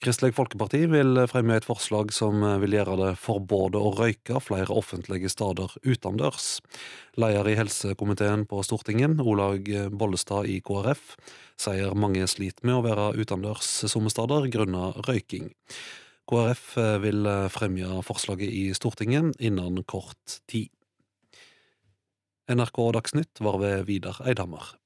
Kristelig Folkeparti vil fremme et forslag som vil gjøre det forbudt å røyke flere offentlige steder utendørs. Leder i helsekomiteen på Stortinget, Olaug Bollestad i KrF, sier mange sliter med å være utendørs somme steder grunnet røyking. KrF vil fremme forslaget i Stortinget innen kort tid. NRK Dagsnytt var ved Vidar Eidhammer.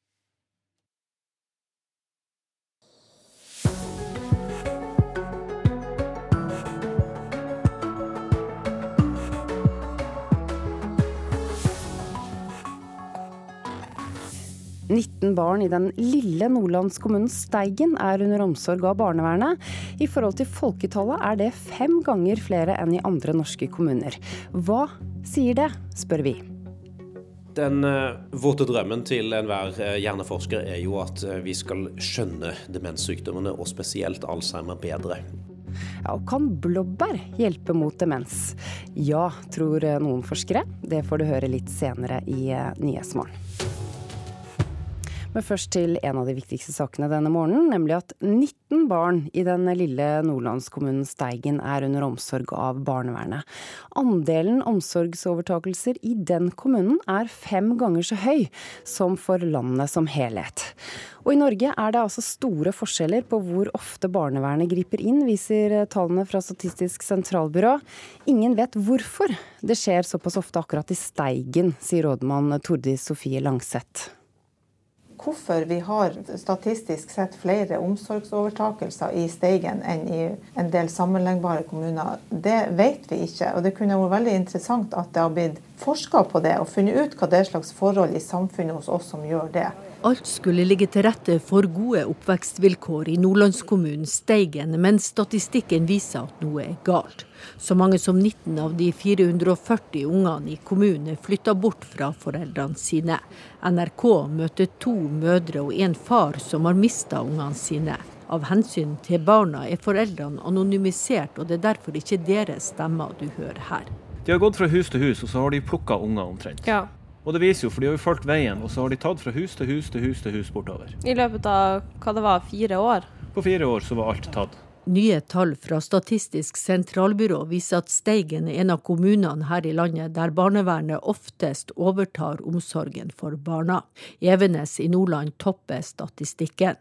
19 barn i den lille nordlandskommunen Steigen er under omsorg av barnevernet. I forhold til folketallet er det fem ganger flere enn i andre norske kommuner. Hva sier det, spør vi. Den uh, våte drømmen til enhver uh, hjerneforsker er jo at uh, vi skal skjønne demenssykdommene, og spesielt Alzheimer, bedre. Ja, og Kan blåbær hjelpe mot demens? Ja, tror noen forskere. Det får du høre litt senere i Nyhetsmorgen. Men først til en av de viktigste sakene denne morgenen, nemlig at 19 barn i den lille nordlandskommunen Steigen er under omsorg av barnevernet. Andelen omsorgsovertakelser i den kommunen er fem ganger så høy som for landet som helhet. Og i Norge er det altså store forskjeller på hvor ofte barnevernet griper inn, viser tallene fra Statistisk sentralbyrå. Ingen vet hvorfor det skjer såpass ofte akkurat i Steigen, sier rådmann Tordis Sofie Langseth hvorfor vi har statistisk sett flere omsorgsovertakelser i Steigen enn i en del sammenlignbare kommuner, det vet vi ikke. Og det kunne vært veldig interessant at det har blitt forska på det og funnet ut hva det er slags forhold i samfunnet hos oss som gjør det. Alt skulle ligge til rette for gode oppvekstvilkår i nordlandskommunen Steigen, men statistikken viser at noe er galt. Så mange som 19 av de 440 ungene i kommunen flytta bort fra foreldrene sine. NRK møter to mødre og en far som har mista ungene sine. Av hensyn til barna er foreldrene anonymisert, og det er derfor ikke deres stemmer du hører her. De har gått fra hus til hus, og så har de plukka unger omtrent. Ja. Og det viser jo, for de har jo fulgt veien, og så har de tatt fra hus til hus til hus til hus bortover. I løpet av hva det var, fire år? På fire år så var alt tatt. Nye tall fra Statistisk sentralbyrå viser at Steigen er en av kommunene her i landet der barnevernet oftest overtar omsorgen for barna. Evenes i Nordland topper statistikken.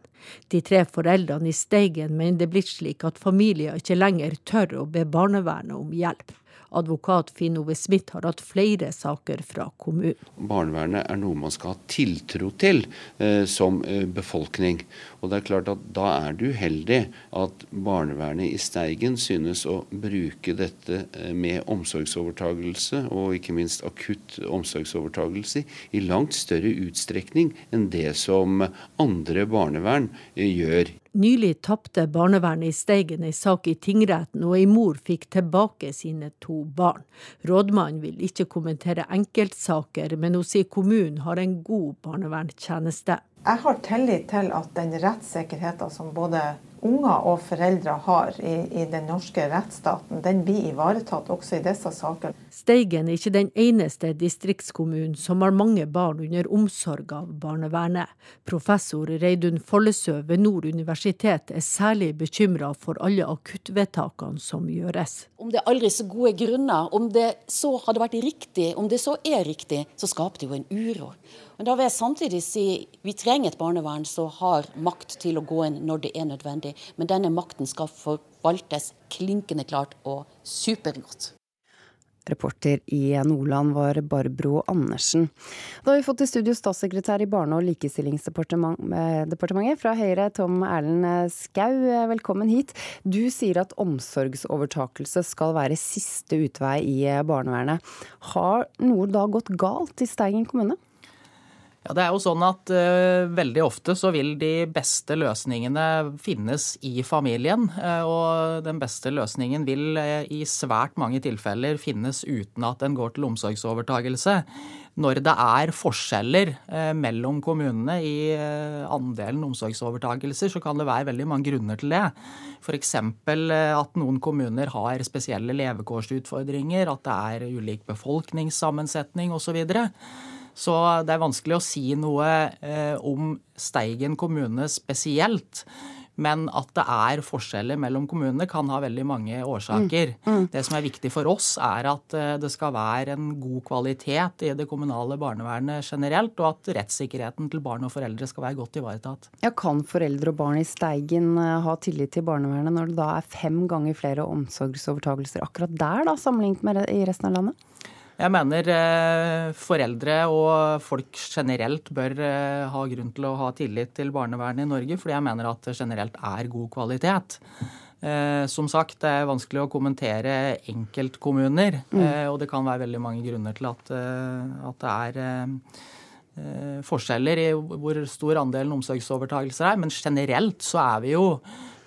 De tre foreldrene i Steigen mener det er blitt slik at familier ikke lenger tør å be barnevernet om hjelp. Advokat Finn Ove Smith har hatt flere saker fra kommunen. Barnevernet er noe man skal ha tiltro til eh, som eh, befolkning. Og det er klart at Da er det uheldig at barnevernet i Steigen synes å bruke dette eh, med omsorgsovertagelse, og ikke minst akutt omsorgsovertagelse, i langt større utstrekning enn det som andre barnevern eh, gjør. Nylig tapte barnevernet i Steigen ei sak i tingretten, og ei mor fikk tilbake sine to barn. Rådmannen vil ikke kommentere enkeltsaker, men hun sier kommunen har en god barnevernstjeneste. Jeg har tillit til at den rettssikkerheten som både unger og foreldre har i, i, den norske rettsstaten, den blir ivaretatt også i disse sakene. Steigen er ikke den eneste distriktskommunen som har mange barn under omsorg av barnevernet. Professor Reidun Follesø ved Nord universitet er særlig bekymra for alle akuttvedtakene som gjøres. Om det er aldri så gode grunner, om det så hadde vært riktig, om det så er riktig, så skaper det jo en uro. Men da vil jeg samtidig si vi trenger et barnevern som har makt til å gå inn når det er nødvendig. Men denne makten skal forvaltes klinkende klart og supergodt. Reporter i Nordland var Barbro Andersen. Da har vi fått i studio statssekretær i Barne- og likestillingsdepartementet fra Høyre, Tom Erlend Skau. Velkommen hit. Du sier at omsorgsovertakelse skal være siste utvei i barnevernet. Har noe da gått galt i Steigen kommune? Ja, det er jo sånn at uh, Veldig ofte så vil de beste løsningene finnes i familien. Uh, og den beste løsningen vil uh, i svært mange tilfeller finnes uten at den går til omsorgsovertagelse. Når det er forskjeller mellom kommunene i andelen omsorgsovertagelser, så kan det være veldig mange grunner til det. F.eks. at noen kommuner har spesielle levekårsutfordringer, at det er ulik befolkningssammensetning osv. Så det er vanskelig å si noe eh, om Steigen kommune spesielt. Men at det er forskjeller mellom kommunene kan ha veldig mange årsaker. Mm. Mm. Det som er viktig for oss, er at eh, det skal være en god kvalitet i det kommunale barnevernet generelt, og at rettssikkerheten til barn og foreldre skal være godt ivaretatt. Ja, Kan foreldre og barn i Steigen eh, ha tillit til barnevernet når det da er fem ganger flere omsorgsovertagelser akkurat der, da, sammenlignet med i resten av landet? Jeg mener eh, foreldre og folk generelt bør eh, ha grunn til å ha tillit til barnevernet i Norge, fordi jeg mener at det generelt er god kvalitet. Eh, som sagt, det er vanskelig å kommentere enkeltkommuner, Mm. og det kan være veldig mange grunner til at, at det er forskjeller i hvor stor andelen omsorgsovertagelser er, men generelt så er vi jo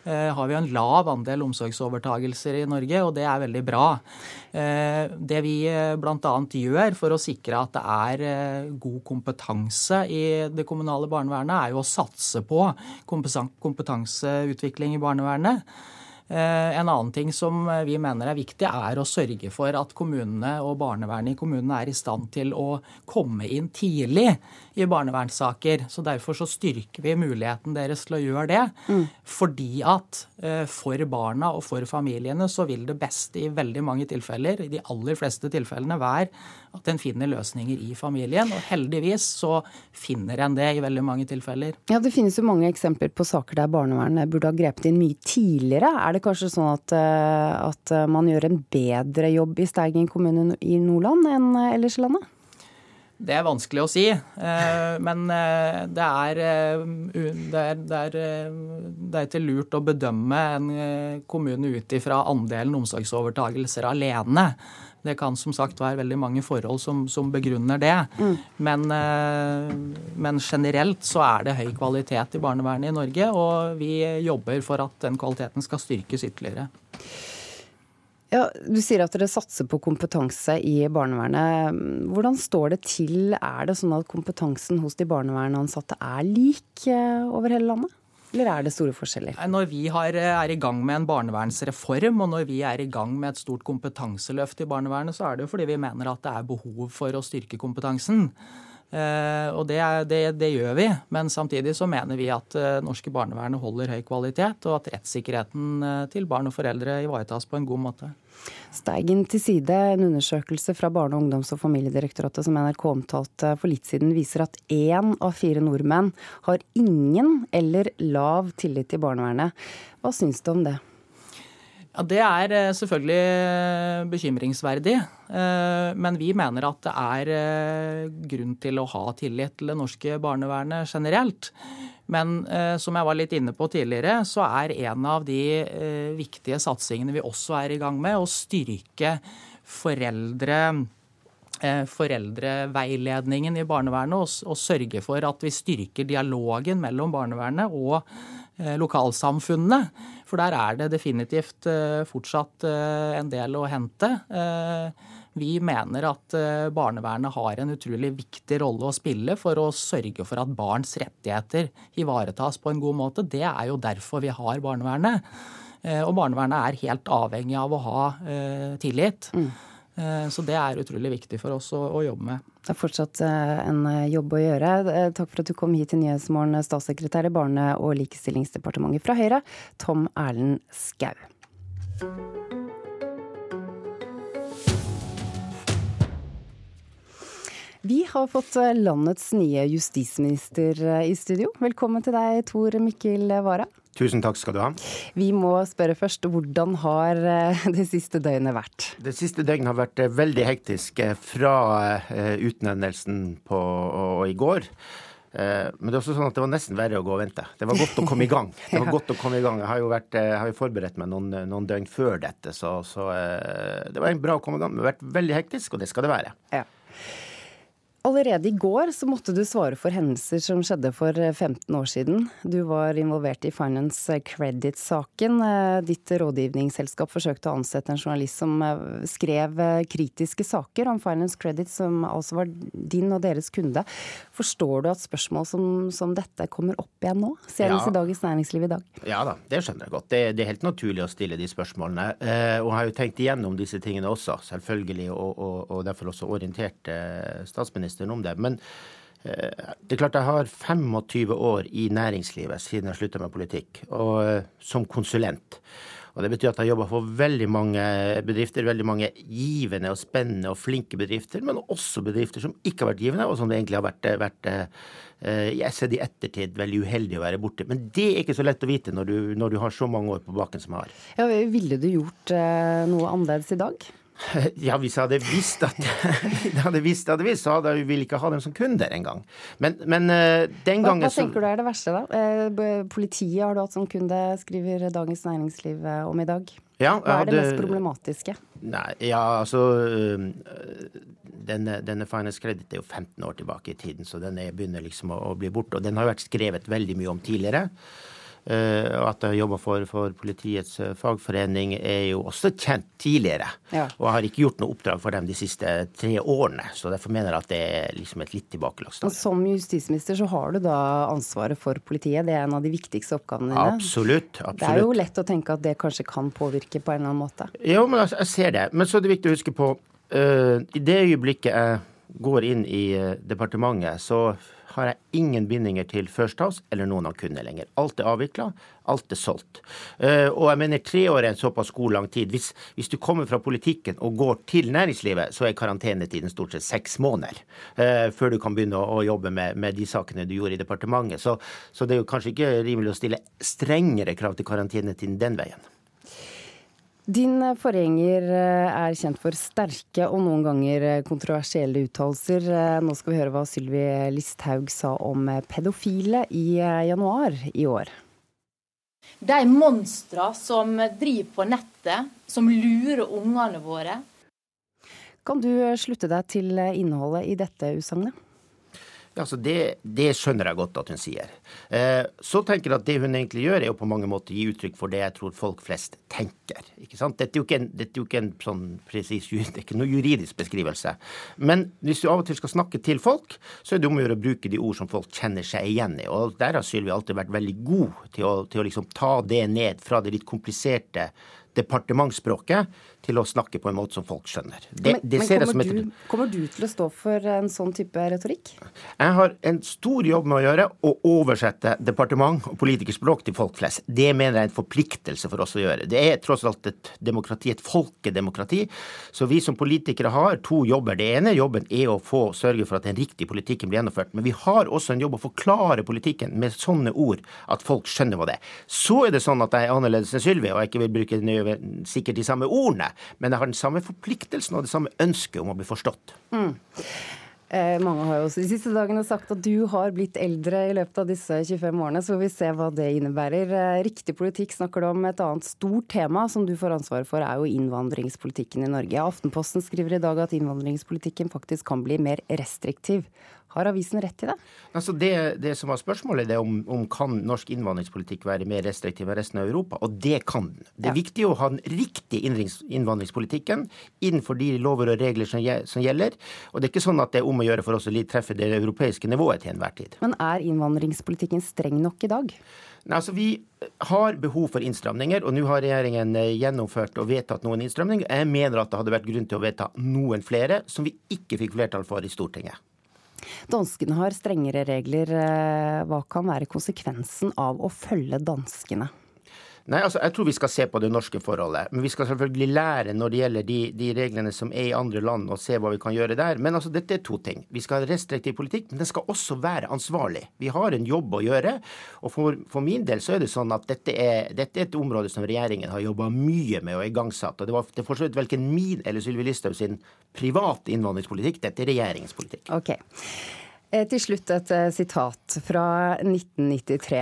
har vi en lav andel omsorgsovertagelser i Norge, og det er veldig bra. Eh, Det vi bl.a. gjør for å sikre at det er eh, god kompetanse i det kommunale barnevernet, er jo å satse på kompetanseutvikling i barnevernet. Eh, En annen ting som vi mener er viktig, er å sørge for at kommunene og barnevernet i kommunene er i stand til å komme inn tidlig i barnevernssaker. Så Derfor så styrker vi muligheten deres til å gjøre det. Fordi at eh, for barna og for familiene så vil det beste i veldig mange tilfeller, i de aller fleste tilfellene, være at en finner løsninger i familien. Og heldigvis så finner en det i veldig mange tilfeller. Ja, Det finnes jo mange eksempler på saker der barnevernet burde ha grepet inn mye tidligere. Er det kanskje sånn at, eh, at man gjør en bedre jobb i Steigen kommune i Nordland enn ellers i landet? Det er vanskelig å si, eh, men eh, det er, eh, det er, det er, eh, det er ikke lurt å bedømme en eh, kommune ut ifra andelen omsorgsovertagelser alene. Det kan som sagt være veldig mange forhold som, som begrunner det. Men, eh, men generelt så er det høy kvalitet i barnevernet i Norge, og vi jobber for at den kvaliteten skal styrkes ytterligere. Ja, Du sier at dere satser på kompetanse i barnevernet. Hvordan står det til? Er det sånn at kompetansen hos de barnevernsansatte er lik eh, over hele landet? Eller er det store forskjeller? Når vi har, er i gang med en barnevernsreform, og når vi er i gang med et stort kompetanseløft i barnevernet, så er det jo fordi vi mener at det er behov for å styrke kompetansen. Eh, og det, det, det gjør vi, men samtidig så mener vi at eh, norske barnevernet holder høy kvalitet, og at rettssikkerheten eh, til barn og foreldre ivaretas på en god måte. Steigen til side, en undersøkelse fra Barne-, ungdoms- og familiedirektoratet som NRK omtalte for litt siden, viser at én av fire nordmenn har ingen eller lav tillit til barnevernet. Hva syns du om det? Ja, Det er eh, selvfølgelig eh, bekymringsverdig, eh, men vi mener at det er grunn til å ha tillit til det norske barnevernet generelt. Men som jeg var litt inne på tidligere, så er en av de viktige satsingene vi også er i gang med, å styrke foreldre foreldreveiledningen i barnevernet og, sørge for at vi styrker dialogen mellom barnevernet og lokalsamfunnene. For der er det definitivt eh, fortsatt eh, en del å hente. Eh, vi mener at barnevernet har en utrolig viktig rolle å spille for å sørge for at barns rettigheter ivaretas på en god måte. Det er jo derfor vi har barnevernet. Og barnevernet er helt avhengig av å ha tillit. Eh, Så det er utrolig viktig for oss å, å jobbe med. Det er fortsatt eh, en eh, jobb å gjøre. Eh, Takk for at du kom hit til Nyhetsmorgen, statssekretær i Barne- og likestillingsdepartementet fra Høyre, Tom Erlend Skau. Vi har fått eh, landets nye justisminister eh, i studio. Velkommen til deg, Tor Mikkel Wara. Tusen takk skal du ha. Vi må spørre først, hvordan har eh, det siste døgnet vært? Det siste døgnet har vært eh, veldig hektisk eh, fra utnevnelsen på, og, i går. Men det er også sånn at det var nesten verre å gå og vente. Det var godt å komme i gang. Det var godt å komme i gang. Jeg har jo, vært, jeg har jo forberedt meg noen, noen døgn før dette, så, så det var bra å komme i gang. Det har vært veldig hektisk, og det skal det være. Ja. Allerede i går så måtte du svare for hendelser som skjedde for eh, 15 år siden. Du var involvert i Finance Credit-saken. Eh, Ditt rådgivningsselskap forsøkte å ansette en journalist som eh, skrev eh, kritiske saker om Finance Credit, som altså var din og deres kunde. Forstår du at spørsmål som, som dette kommer opp igjen nå? Senest Ja. i Dagens Næringsliv i dag. Ja da, det skjønner jeg godt. Det, det er helt naturlig å stille de spørsmålene. Eh, og jeg har jo tenkt igjennom disse tingene også, selvfølgelig, og, og, og derfor også orientert eh, statsministeren om det. Men Det er klart Jeg har 25 år i næringslivet siden jeg slutta med politikk, og som konsulent. Og Det betyr at jeg jobber for veldig mange bedrifter, veldig mange givende og spennende og flinke bedrifter, men også bedrifter som ikke har vært givende, og som det egentlig har vært, vært jeg ser det i ettertid veldig uheldig å være borte. Men det er ikke så lett å vite når du, når du har så mange år på baken som jeg har. Ja, ville du gjort noe annerledes i dag? Ja, hvis jeg hadde visst at jeg hadde visst, hadde visst, så hadde jeg ville ikke ha dem som kunder engang. Men, men uh, den gangen hva, hva tenker du er det verste, da? Eh, politiet har du hatt som kunde, skriver Dagens Næringsliv eh, om i dag. Ja, hva er det mest problematiske? Nei, ja, altså Denne, denne Finance Credit er jo 15 år tilbake i tiden, så den begynner liksom å, å bli borte. Og den har vært skrevet veldig mye om tidligere. Eh, og at jeg jobber for, for, politiets eh, fagforening, er jo også kjent tidligere. Ja. Og jeg har ikke gjort noe oppdrag for dem de siste tre årene. Så derfor mener jeg at det er liksom et litt tilbakelagt Som justisminister så har du da ansvaret for politiet. Det er en av de viktigste oppgavene dine. Absolutt, absolutt. Det er jo lett å tenke at det kanskje kan påvirke på en eller annen måte. Jo, men altså, jeg ser det. Men så er det viktig å huske på uh, I det øyeblikket jeg går inn i departementet, så har jeg ingen bindinger til First House eller noen av kundene lenger. Alt er avvikla, alt er solgt. Uh, og jeg mener tre år er en såpass god lang tid. Hvis, hvis, du kommer fra politikken og går til næringslivet, så er karantenetiden stort sett seks måneder uh, før du kan begynne å jobbe med, med, de sakene du gjorde i departementet. Så, så det er jo kanskje ikke rimelig å stille strengere krav til karantenetiden den veien. Din forgjenger eh, er kjent for sterke og noen ganger eh, kontroversielle uttalelser. Eh, nå skal vi høre hva Sylvi Listhaug sa om pedofile i januar i år. De monstra som driver på nettet, som lurer ungene våre. Kan du slutte deg til innholdet i dette utsagnet? Altså det, det, skjønner jeg godt at hun sier. Eh, så tenker jeg at det hun egentlig gjør, er jo på mange måter gi uttrykk for det jeg tror folk flest tenker. Ikke sant? Dette er jo ikke en, jo ikke en sånn presis det er ikke noe juridisk beskrivelse. Men hvis du av og til skal snakke til folk, så er det om å gjøre å bruke de ord som folk kjenner seg igjen i. Og der har Sylvi alltid vært veldig god til å, til å liksom ta det ned fra det litt kompliserte departementsspråket til å snakke på en måte som folk skjønner. Det, men, det men kommer, du, kommer, du, til å stå for en sånn type retorikk? Jeg har en stor jobb med å gjøre å oversette departement og politikerspråk til folk flest. Det mener jeg er en forpliktelse for oss å gjøre. Det er tross alt et demokrati, et folkedemokrati. Så vi som politikere har to jobber. Det ene jobben er å få sørge for at den riktige politikken blir gjennomført. Men vi har også en jobb å forklare politikken med sånne ord at folk skjønner hva det er. Så er det sånn at jeg er annerledes enn Sylvi, og jeg ikke vil bruke sikkert de samme ordene men jeg har den samme forpliktelsen og det samme ønsket om å bli forstått. Mm. Eh, mange har jo også de siste dagene sagt at du har blitt eldre i løpet av disse 25 årene, så får vi se hva det innebærer. Eh, riktig politikk snakker du om. Et annet stort tema som du får ansvaret for, er jo innvandringspolitikken i Norge. Aftenposten skriver i dag at innvandringspolitikken faktisk kan bli mer restriktiv. Har avisen rett i det? Altså det, det som var spørsmålet, er om, om kan norsk innvandringspolitikk være mer restriktiv enn resten av Europa. Og det kan den. Det er ja. viktig å ha den riktige innvandringspolitikken innenfor de lover og regler som, som, gjelder. Og det er ikke sånn at det er om å gjøre for oss å treffe det europeiske nivået til enhver tid. Men er innvandringspolitikken streng nok i dag? Nei, altså Vi har behov for innstramninger, og nå har regjeringen eh, gjennomført og vedtatt noen innstramninger. Jeg mener at det hadde vært grunn til å vedta noen flere som vi ikke fikk flertall for i Stortinget. Danskene har strengere regler. Eh, hva kan være konsekvensen av å følge danskene? Nei, altså Jeg tror vi skal se på det norske forholdet. Men vi skal selvfølgelig lære når det gjelder de, de, reglene som er i andre land, og se hva vi kan gjøre der. Men altså dette er to ting. Vi skal ha restriktiv politikk, men den skal også være ansvarlig. Vi har en jobb å gjøre. Og for, for min del så er det sånn at dette er, dette er et område som regjeringen har jobba mye med og igangsatt. Og det var det for så vidt verken min eller Sylvi Listhaug sin private innvandringspolitikk. Dette er regjeringens politikk. Okay. Eh, til slutt et eh, sitat fra 1993.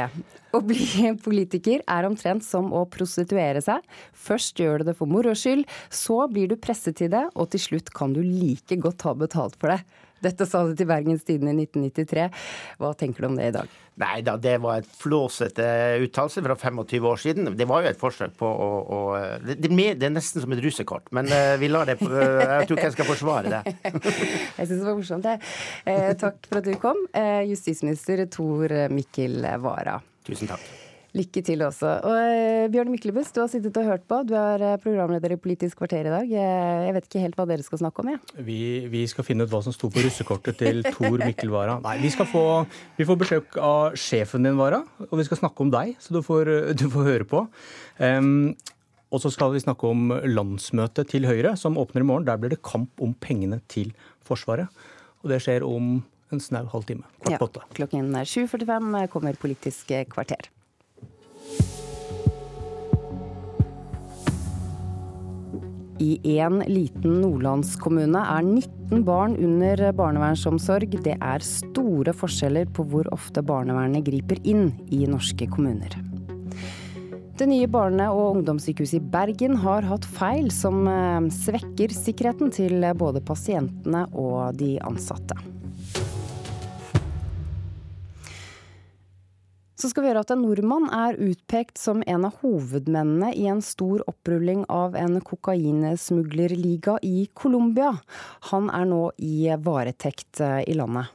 Å bli politiker er omtrent som å prostituere seg. Først gjør du det for moro skyld, så blir du presset til det, og til slutt kan du like godt ha betalt for det. Dette sa du til Bergens Tidende i 1993. Hva tenker du om det i dag? Nei da, det var et flåsete uttalelse fra 25 år siden. Det var jo et forsøk på å, å det, det, er nesten som et russekort, men uh, vi lar det på, uh, Jeg tror ikke jeg skal forsvare det. jeg syns det var morsomt, det. Eh, takk for at du kom, eh, justisminister Tor Mikkel Wara. Tusen takk. Lykke til også. Og eh, Bjørn Myklebust, du har sittet og hørt på. Du er eh, programleder i Politisk kvarter i dag. Jeg vet ikke helt hva dere skal snakke om, jeg. Ja. Vi, vi, skal finne ut hva som sto på russekortet til Tor Mikkel Wara. Nei, vi, skal få, vi får besøk av sjefen din, Wara, og vi skal snakke om deg, så du får, du får høre på. Um, og så skal vi snakke om landsmøtet til Høyre, som åpner i morgen. Der blir det kamp om pengene til Forsvaret. Og det skjer om en snau halvtime. Kvart på åtte. Ja, klokken 7.45 kommer Politisk kvarter. I en liten nordlandskommune er 19 barn under barnevernsomsorg. Det er store forskjeller på hvor ofte barnevernet griper inn i norske kommuner. Det nye barne- og ungdomssykehuset i Bergen har hatt feil som eh, svekker sikkerheten til både pasientene og de ansatte. Så skal vi høre at en nordmann er utpekt som en av hovedmennene i en stor opprulling av en kokainsmuglerliga i Colombia. Han er nå i varetekt eh, i landet.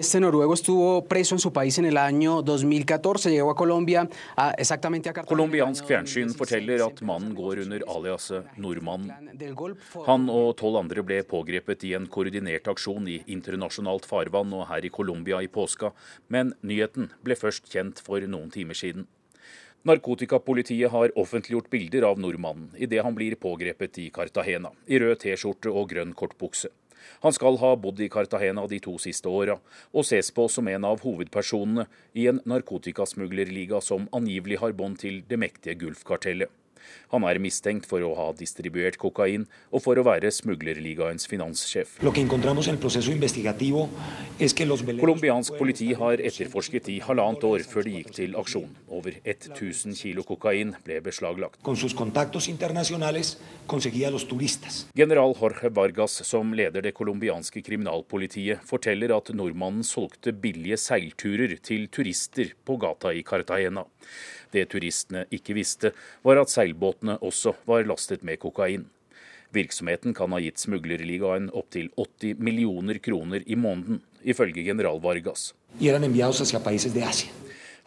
Este noruego estuvo preso en su país en el año 2014, llegó a Colombia a, exactamente a Cartagena. Colombiansk fjernsyn forteller at mannen går under aliaset Nordmann. Han og tolv andre ble pågrepet i en koordinert aksjon i internasjonalt farvann og her i Colombia i påska, men nyheten ble først kjent for noen timer siden. Narkotikapolitiet har offentliggjort bilder av nordmannen idet han blir pågrepet i Cartagena, i rød T-skjorte og grønn kortbukse. Han skal ha bodd i Cartagena de to siste åra, og ses på som en av hovedpersonene i en narkotikasmuglerliga som angivelig har bånd til det mektige Gulfkartellet. Han er mistenkt for å ha distribuert kokain og for å være smuglerligaens finanssjef. Colombiansk politi har etterforsket i halvannet år før de gikk til aksjon. Over 1000 kilo kokain ble beslaglagt. General Jorge Vargas, som leder det colombianske kriminalpolitiet, forteller at nordmannen solgte billige seilturer til turister på gata i Cartagena. Det turistene ikke visste, var at seilbåtene også var lastet med kokain. Virksomheten kan ha gitt smuglerligaen opptil 80 millioner kroner i måneden, ifølge general Vargas.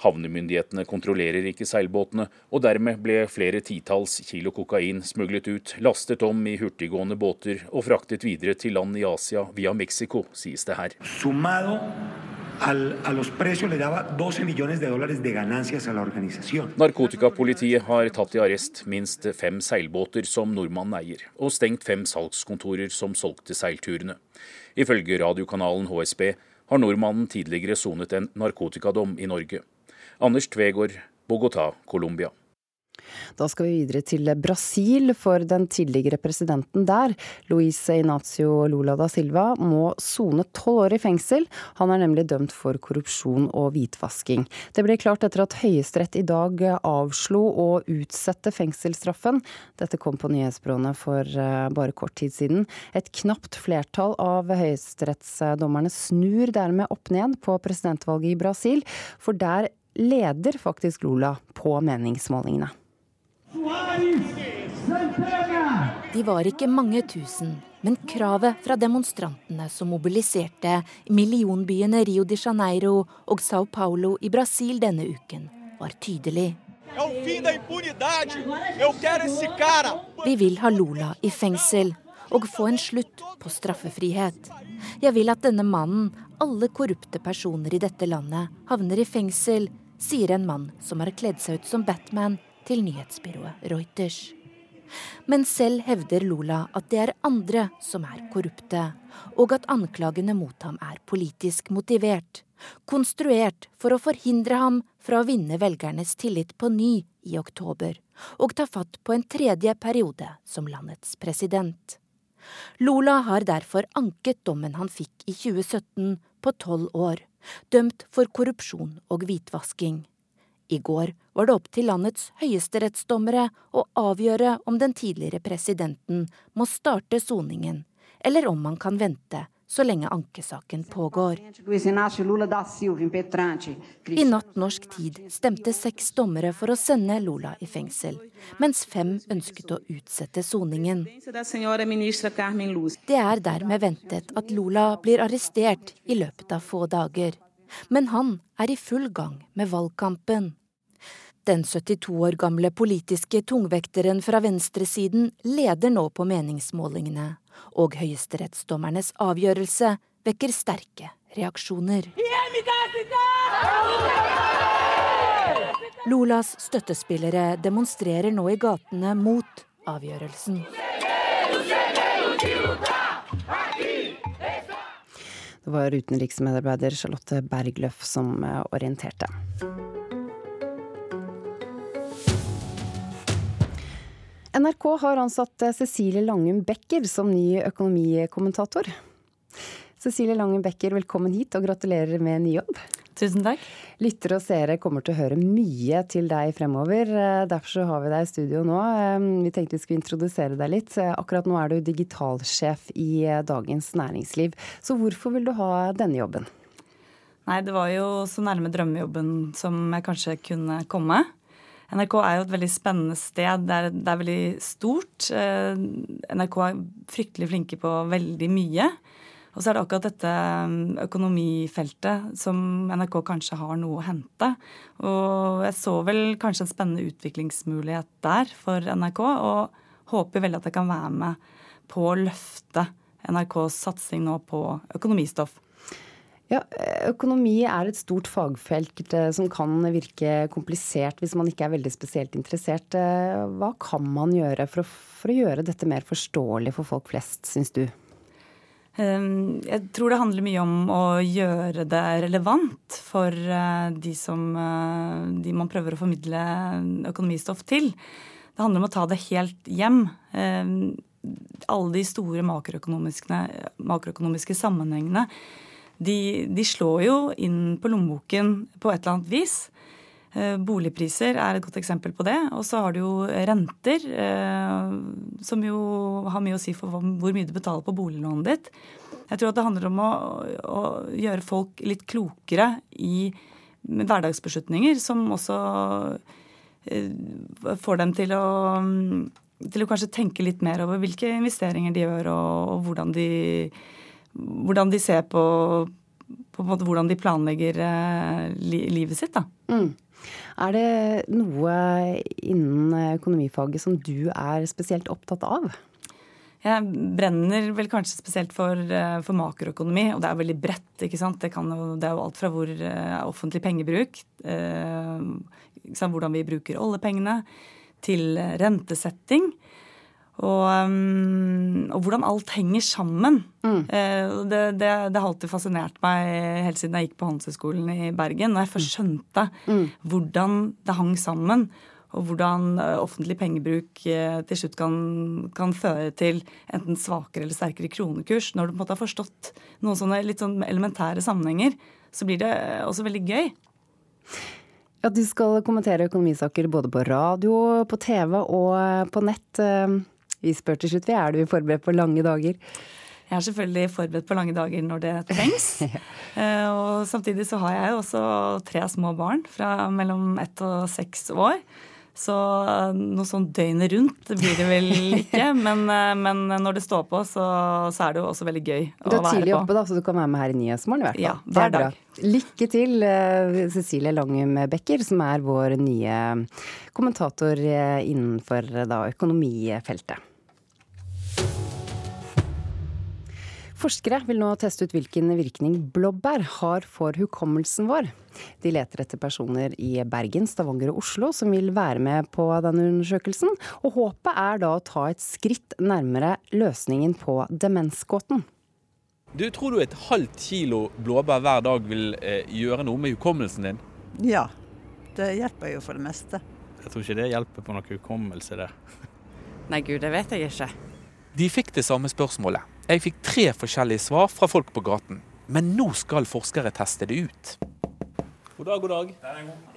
Havnemyndighetene kontrollerer ikke seilbåtene, og dermed ble flere titalls kilo kokain smuglet ut, lastet om i hurtiggående båter og fraktet videre til land i Asia via Mexico, sies det her. Sumado al, a los precios le daba 12 millones de dólares de ganancias a la organización. Narkotikapolitiet har tatt i arrest minst fem seilbåter som nordmannen eier, og stengt fem salgskontorer som solgte seilturene. Ifølge radiokanalen HSB har nordmannen tidligere sonet en narkotikadom i Norge. Anders Tvegård, Bogotá, Colombia. Da skal vi videre til Brasil, for den tidligere presidenten der, Luis Inacio Lula da Silva, må sone tolv år i fengsel. Han er nemlig dømt for korrupsjon og hvitvasking. Det ble klart etter at Høyesterett i dag avslo å utsette fengselsstraffen. Dette kom på nyhetsbyråene for eh, bare kort tid siden. Et knapt flertall av høyesterettsdommerne snur dermed opp ned på presidentvalget i Brasil, for der leder faktisk Lula på meningsmålingene. De var ikke mange tusen, men kravet fra demonstrantene som mobiliserte millionbyene Rio de Janeiro og Sao Paulo i Brasil denne uken, var tydelig. Vi vil ha Lula i fengsel og få en slutt på straffefrihet. Jeg vil at denne mannen, alle korrupte personer i dette landet, havner i fengsel, sier en mann som har kledd seg ut som Batman til nyhetsbyrået Reuters. Men selv hevder Lula at det er andre som er korrupte, og at anklagene mot ham er politisk motivert, konstruert for å forhindre ham fra å vinne velgernes tillit på ny i oktober, og ta fatt på en tredje periode som landets president. Lula har derfor anket dommen han fikk i 2017 på tolv år, dømt for korrupsjon og hvitvasking. I går var det opp til landets høyesterettsdommere å avgjøre om den tidligere presidenten må starte soningen, eller om han kan vente så lenge ankesaken pågår. I natt norsk tid stemte seks dommere for å sende Lula i fengsel, mens fem ønsket å utsette soningen. Det er dermed ventet at Lula blir arrestert i løpet av få dager. Men han er i full gang med valgkampen. Den 72 år gamle politiske tungvekteren fra venstresiden leder nå på meningsmålingene, og høyesterettsdommernes avgjørelse vekker sterke reaksjoner. Lulas støttespillere demonstrerer nå i gatene mot avgjørelsen. Det var utenriksmedarbeider Charlotte Bergløff som eh, orienterte. NRK har ansatt eh, Cecilie Langum Becker som ny økonomikommentator. Cecilie Langen Becker, velkommen hit og gratulerer med ny jobb. Tusen takk. Lyttere og seere kommer til å høre mye til deg fremover. Eh, derfor har vi deg i studio nå. Eh, vi tenkte vi skulle introdusere deg litt. Akkurat nå er du digitalsjef i Dagens Næringsliv. Så hvorfor vil du ha denne jobben? Nei, det var jo så nærme drømmejobben som jeg kanskje kunne komme. NRK er jo et veldig spennende sted. Det er, det er veldig stort. NRK er fryktelig flinke på veldig mye. Og så er det akkurat dette um, økonomifeltet som NRK kanskje har noe å hente. Og jeg så vel kanskje en spennende utviklingsmulighet der for NRK, og håper veldig at jeg kan være med på å løfte NRKs satsing nå på økonomistoff. Ja, Økonomi er et stort fagfelt eh, som kan virke komplisert hvis man ikke er veldig spesielt interessert. Eh, hva kan man gjøre for å, for å gjøre dette mer forståelig for folk flest, syns du? Ehm, jeg tror det handler mye om å gjøre det relevant for eh, de som eh, de man prøver å formidle økonomistoff til. Det handler om å ta det helt hjem. Ehm, alle de store makroøkonomiske, makroøkonomiske sammenhengene de, de, slår jo inn på lommeboken på et eller annet vis. Eh, boligpriser er et godt eksempel på det. Og så har du jo renter, eh, som jo har mye å si for hvor mye du betaler på boliglånet ditt. Jeg tror at det handler om å, å gjøre folk litt klokere i hverdagsbeslutninger, som også eh, får dem til å, til å kanskje tenke litt mer over hvilke investeringer de gjør, og, og hvordan, de, hvordan, de, ser på, på hvordan de planlegger livet sitt. da. Mm. Er det noe innen økonomifaget som du er spesielt opptatt av? Jeg brenner vel kanskje spesielt for, eh, for makroøkonomi, og det er veldig bredt. ikke sant? Det, jo, det er jo alt fra hvor offentlig pengebruk, eh, hvordan vi bruker oljepengene, til rentesetting. Og, um, og, hvordan alt henger sammen. Mm. Uh, det, det, det, har alltid fascinert meg helt siden jeg gikk på Handelshøyskolen i Bergen. Når jeg først mm. skjønte mm. hvordan det hang sammen, og hvordan uh, offentlig pengebruk uh, til slutt kan, kan, føre til enten svakere eller sterkere kronekurs. Når du på en måte har forstått noen sånne litt sånn elementære sammenhenger, så blir det også veldig gøy. Ja, Du skal kommentere økonomisaker både på radio, på TV og på nett. Vi spør til slutt, er du forberedt på lange dager? Jeg er selvfølgelig forberedt på lange dager når det trengs. Eh, og samtidig så har jeg jo også tre små barn fra mellom ett og seks år. Så eh, noe sånn døgnet rundt blir det vel ikke. Men, eh, men når det står på, så, så, er det jo også veldig gøy å være på. Du er tidlig oppe, da, så du kan være med her i Nyhetsmorgen i hvert fall. Ja, hver dag. Lykke til, Cecilie Langum Becker, som er vår nye kommentator innenfor da, økonomifeltet. Forskere vil nå teste ut hvilken virkning blåbær har for hukommelsen vår. De leter etter personer i Bergen, Stavanger og Oslo som vil være med på denne undersøkelsen. Og håpet er da å ta et skritt nærmere løsningen på demensgåten. Du, Tror du et halvt kilo blåbær hver dag vil eh, gjøre noe med hukommelsen din? Ja, det hjelper jo for det meste. Jeg tror ikke det hjelper på noe hukommelse, det. Nei, gud, det vet jeg ikke. De fikk det samme spørsmålet. Jeg fikk tre forskjellige svar fra folk på gaten. Men nå skal forskere teste det ut. God dag, god dag.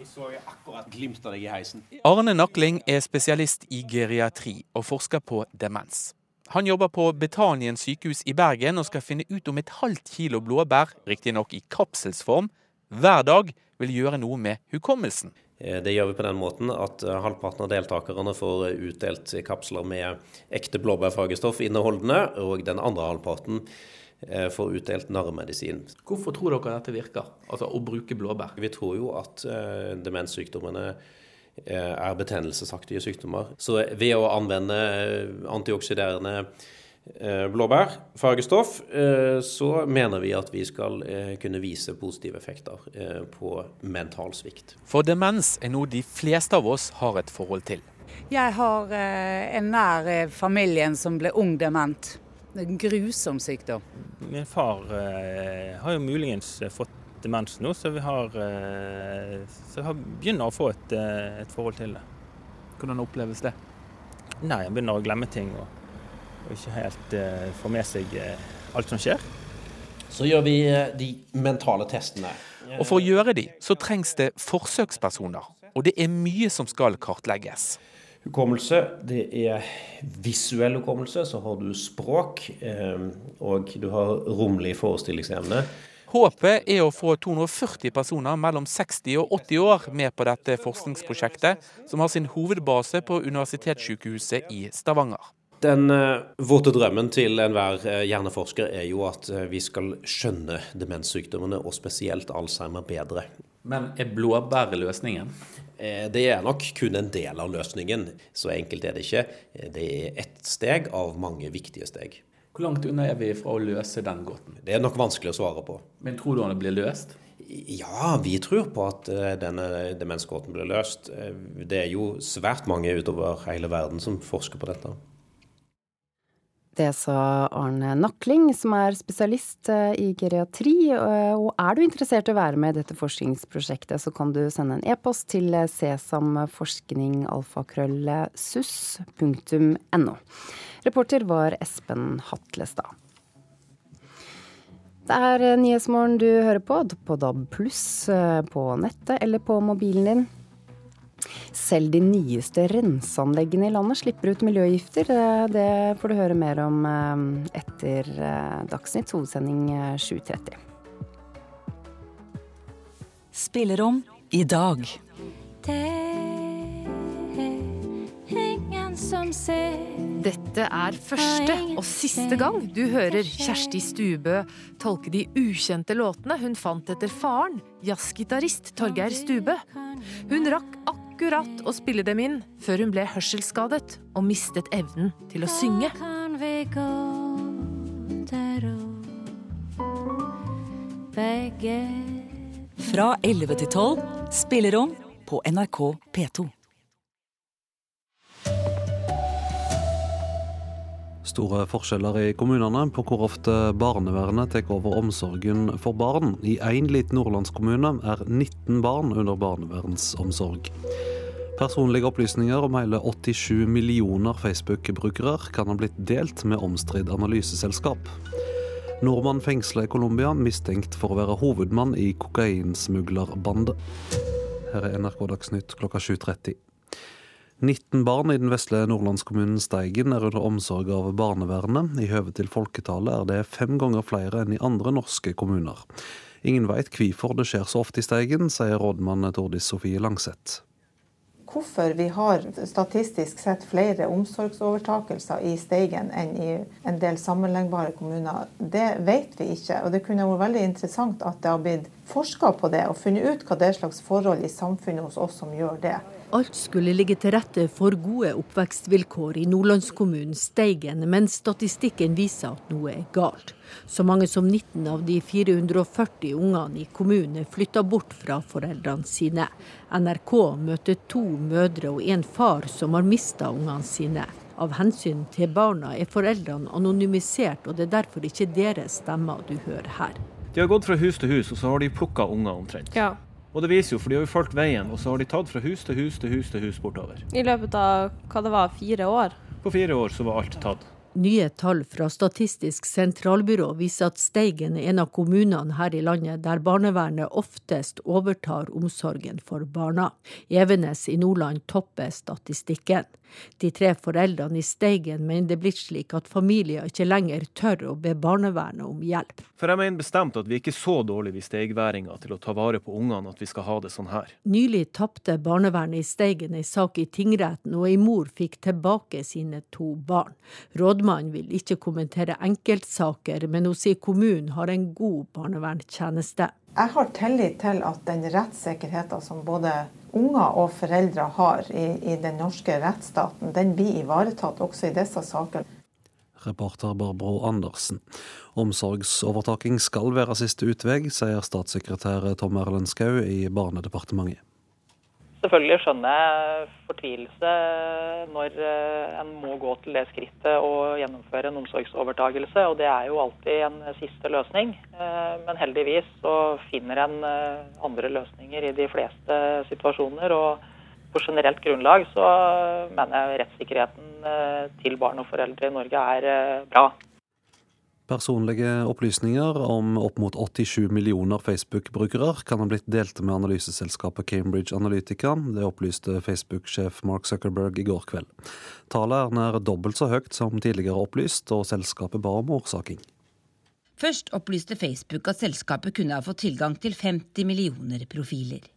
Jeg så akkurat glimt av deg i heisen. Arne Nakling er spesialist i geriatri og forsker på demens. Han jobber på Betanien sykehus i Bergen og skal finne ut om et halvt kilo blåbær, riktignok i kapselsform, hver dag vil gjøre noe med hukommelsen. Eh, det gjør vi på den måten at eh, halvparten av deltakerne får eh, utdelt kapsler med ekte blåbærfargestoff inneholdende, og den andre halvparten får utdelt narremedisin. Hvorfor tror dere dette virker, altså å bruke blåbær? Vi tror jo at demenssykdommene er betennelsesaktige sykdommer. Så ved å anvende antioksiderende blåbær, fargestoff, så mener vi at vi skal kunne vise positive effekter på mental svikt. For demens er noe de fleste av oss har et forhold til. Jeg har en nær familien som ble ung dement. En grusom sykdom. Min far har jo muligens fått demens nå, så vi har, så vi har begynner å få et, et, forhold til det. Hvordan oppleves det? Nei, Han begynner å glemme ting og, og ikke helt uh, få med seg uh, alt som skjer. Så gjør vi uh, de mentale testene. Og For å gjøre de, så trengs det forsøkspersoner. Og det er mye som skal kartlegges. Hukommelse, det er visuell hukommelse. Så har du språk, og du har romlig forestillingsevne. Håpet er å få 240 personer mellom 60 og 80 år med på dette forskningsprosjektet, som har sin hovedbase på Universitetssykehuset i Stavanger. Den uh, våte drømmen til enhver uh, hjerneforsker er jo at uh, vi skal skjønne demenssykdommene, og spesielt Alzheimer, bedre. Men er blåbær løsningen? Det er nok kun en del av løsningen. Så enkelt er det ikke. Det er ett steg av mange viktige steg. Hvor langt unna er vi fra å løse den gåten? Det er nok vanskelig å svare på. Men tror du den blir løst? Ja, vi tror på at denne demensgåten blir løst. Det er jo svært mange utover hele verden som forsker på dette. Det sa Arne Nakling, som er spesialist i geriatri. Og er du interessert i å være med i dette forskningsprosjektet, så kan du sende en e-post til sesamforskningalfakrøllsus.no. Reporter var Espen Hatlestad. Det er Nyhetsmorgen du hører på, på DAB pluss, på nettet eller på mobilen din. Selv de nyeste renseanleggene i landet slipper ut miljøgifter. Det får du høre mer om etter Dagsnytts hovedsending 7.30. Spillerom i dag. Dette er første og siste gang du hører Kjersti Stubø tolke de ukjente låtene hun fant etter faren, jazzgitarist Torgeir Stubø. Hun rakk akkurat å spille dem inn før hun ble hørselsskadet og mistet evnen til å synge. Fra 11 til 12 spillerom på NRK P2. Store forskjeller i kommunene på hvor ofte barnevernet tar over omsorgen for barn. I én liten nordlandskommune er 19 barn under barnevernsomsorg. Personlige opplysninger om hele 87 millioner Facebook-brukere kan ha blitt delt med omstridt analyseselskap. Nordmann fengsla i Colombia mistenkt for å være hovedmann i kokainsmuglerbandet. Her er NRK Dagsnytt klokka 7.30. 19 barn i den vesle nordlandskommunen Steigen er under omsorg av barnevernet. I høve til folketallet er det fem ganger flere enn i andre norske kommuner. Ingen veit hvorfor det skjer så ofte i Steigen, sier rådmann Tordis Sofie Langseth. Hvorfor vi har statistisk sett flere omsorgsovertakelser i Steigen enn i en del sammenlignbare kommuner, det vet vi ikke. Og det kunne vært veldig interessant at det har blitt forska på det, og funnet ut hva det er slags forhold i samfunnet hos oss som gjør det. Alt skulle ligge til rette for gode oppvekstvilkår i nordlandskommunen Steigen, men statistikken viser at noe er galt. Så mange som 19 av de 440 ungene i kommunen er flytta bort fra foreldrene sine. NRK møter to mødre og en far som har mista ungene sine. Av hensyn til barna er foreldrene anonymisert, og det er derfor ikke deres stemmer du hører her. De har gått fra hus til hus, og så har de plukka unger omtrent. Ja. Og det viser jo, for de har jo fulgt veien, og så har de tatt fra hus til hus til hus til hus bortover. I løpet av hva det var, fire år? På fire år så var alt tatt. Nye tall fra Statistisk sentralbyrå viser at Steigen er en av kommunene her i landet der barnevernet oftest overtar omsorgen for barna. Evenes i Nordland topper statistikken. De tre foreldrene i Steigen mener det er blitt slik at familier ikke lenger tør å be barnevernet om hjelp. For jeg mener bestemt at vi er ikke så dårlige vi steigværinger til å ta vare på ungene at vi skal ha det sånn her. Nylig tapte barnevernet i Steigen en sak i tingretten, og ei mor fikk tilbake sine to barn. Rådmannen vil ikke kommentere enkeltsaker, men hun sier kommunen har en god barnevernstjeneste. Jeg har tillit til at den rettssikkerheten som både unger og foreldre har i, i den norske rettsstaten, den blir ivaretatt også i disse sakene. Reporter Barbro Andersen. Omsorgsovertaking skal være siste utvei, sier statssekretær Tom Erlend Skau i Barnedepartementet. Selvfølgelig skjønner jeg fortvilelse når eh, en må gå til det skrittet å gjennomføre en omsorgsovertagelse, og det er jo alltid en siste løsning. Eh, men heldigvis så finner en eh, andre løsninger i de fleste situasjoner. og på generelt grunnlag så mener jeg rettssikkerheten til barn og foreldre i Norge er bra. Personlige opplysninger om opp mot 87 millioner Facebook-brukere kan ha blitt delt med analyseselskapet Cambridge Analytica. Det opplyste Facebook-sjef Mark Zuckerberg i går kveld. Tallet er nær dobbelt så høyt som tidligere opplyst, og selskapet ba om årsaking. Først opplyste Facebook at selskapet kunne ha fått tilgang til 50 millioner profiler.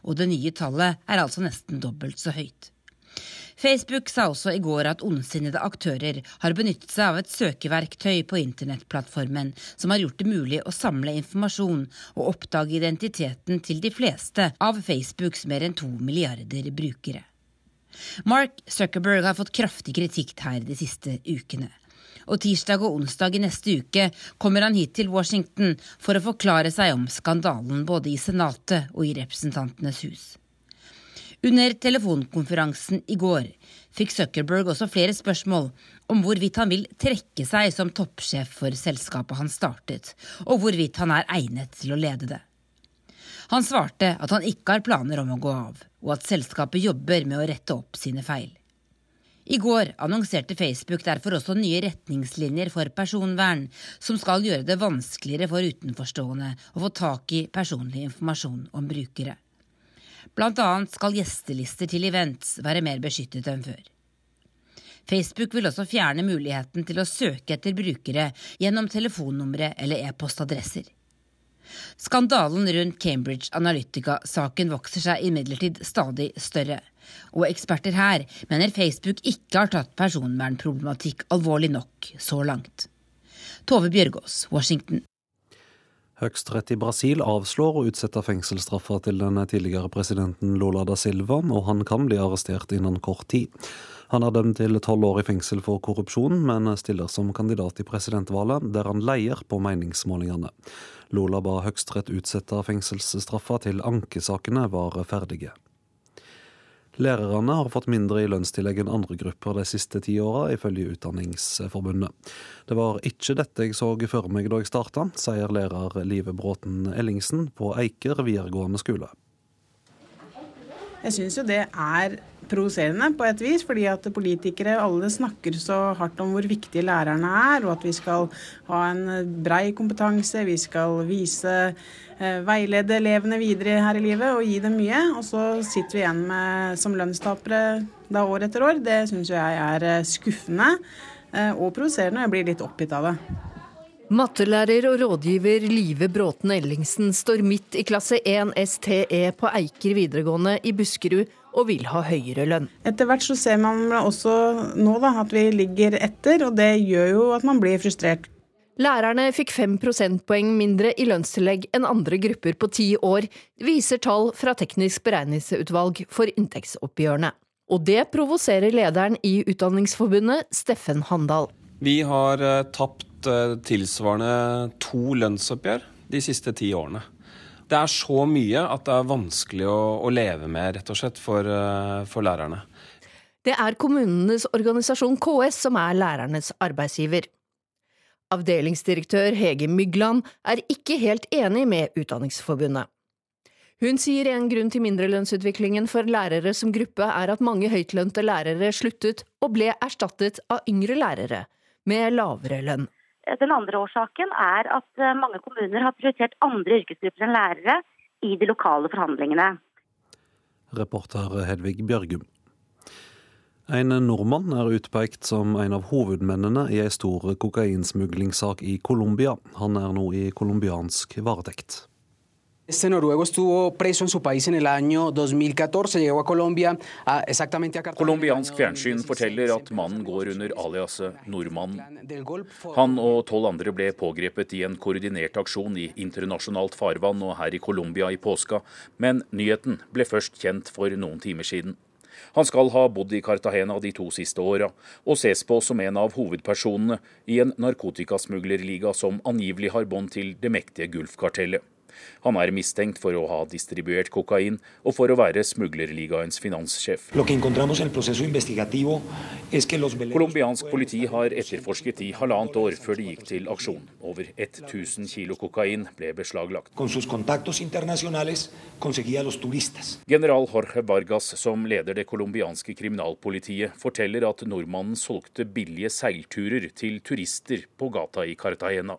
Og det nye tallet er altså nesten dobbelt så høyt. Facebook sa også i går at ondsinnede aktører har benyttet seg av et søkeverktøy på internettplattformen som har gjort det mulig å samle informasjon og oppdage identiteten til de fleste av Facebooks mer enn to milliarder brukere. Mark Zuckerberg har fått kraftig kritikk her de siste ukene. Og tirsdag og onsdag i neste uke kommer han hit til Washington for å forklare seg om skandalen både i Senatet og i Representantenes hus. Under telefonkonferansen i går fikk Zuckerberg også flere spørsmål om hvorvidt han vil trekke seg som toppsjef for selskapet han startet, og hvorvidt han er egnet til å lede det. Han svarte at han ikke har planer om å gå av, og at selskapet jobber med å rette opp sine feil. I går annonserte Facebook derfor også nye retningslinjer for personvern, som skal gjøre det vanskeligere for utenforstående å få tak i personlig informasjon om brukere. Blant annet skal gjestelister til events være mer beskyttet enn før. Facebook vil også fjerne muligheten til å søke etter brukere gjennom telefonnumre eller e-postadresser. Skandalen rundt Cambridge Analytica-saken vokser seg imidlertid stadig større, og eksperter her mener Facebook ikke har tatt personvernproblematikk alvorlig nok så langt. Tove Bjørgaas, Washington. Høyesterett i Brasil avslår å utsette fengselsstraffa til den tidligere presidenten Lula da Silva, og han kan bli arrestert innen kort tid. Han er dømt til tolv år i fengsel for korrupsjon, men stiller som kandidat i presidentvalget, der han leier på meningsmålingene. Lula ba Høyesterett utsette fengselsstraffa til ankesakene var ferdige. Lærerne har fått mindre i lønnstillegg enn andre grupper de siste ti åra, ifølge Utdanningsforbundet. Det var ikke dette jeg så for meg da jeg starta, sier lærer Live Bråten Ellingsen på Eiker videregående skole. Jeg syns jo det er provoserende på et vis, fordi at politikere alle snakker så hardt om hvor viktige lærerne er, og at vi skal ha en brei kompetanse, vi skal vise eh, veilede elevene videre her i livet og gi dem mye. Og så sitter vi igjen med, som lønnstapere da år etter år. Det syns jeg er eh, skuffende eh, og provoserende, og jeg blir litt oppgitt av det. Mattelærer og rådgiver Live Bråten Ellingsen står midt i klasse 1 STE på Eiker videregående i Buskerud og vil ha høyere lønn. Etter hvert så ser man også nå da, at vi ligger etter, og det gjør jo at man blir frustrert. Lærerne fikk fem prosentpoeng mindre i lønnstillegg enn andre grupper på ti år, viser tall fra Teknisk beregningsutvalg for inntektsoppgjørene. Og det provoserer lederen i Utdanningsforbundet, Steffen Handal. Vi har uh, tapt uh, tilsvarende to lønnsoppgjør de siste ti årene. Det er så mye at det er vanskelig å, å leve med, rett og slett, for, uh, for lærerne. Det er kommunenes organisasjon KS som er lærernes arbeidsgiver. Avdelingsdirektør Hege Mygland er ikke helt enig med Utdanningsforbundet. Hun sier en grunn til mindrelønnsutviklingen for lærere som gruppe er at mange høytlønte lærere sluttet og ble erstattet av yngre lærere, med lavere lønn. Den andre årsaken er at eh, mange kommuner har prioritert andre yrkesgrupper enn lærere i de lokale forhandlingene. Reporter Hedvig Bjørgum. En nordmann er utpekt som en av hovedmennene i ei stor kokainsmuglingssak i Colombia. Han er nå i colombiansk varetekt. Este noruego estuvo preso en su país en el año 2014, llegó a Colombia a, exactamente a Colombiansk fjernsyn forteller at mannen går under aliaset 'Nordmann'. Han og tolv andre ble pågrepet i en koordinert aksjon i internasjonalt farvann og her i Colombia i påska, men nyheten ble først kjent for noen timer siden. Han skal ha bodd i Cartagena de to siste åra, og ses på som en av hovedpersonene i en narkotikasmuglerliga som angivelig har bånd til det mektige Gulfkartellet. Han er mistenkt for å ha distribuert kokain og for å være smuglerligaens finanssjef. Colombiansk politi har etterforsket i halvannet år før de gikk til aksjon. Over 1000 kilo kokain ble beslaglagt. General Jorge Vargas, som leder det colombianske kriminalpolitiet, forteller at nordmannen solgte billige seilturer til turister på gata i Cartagena.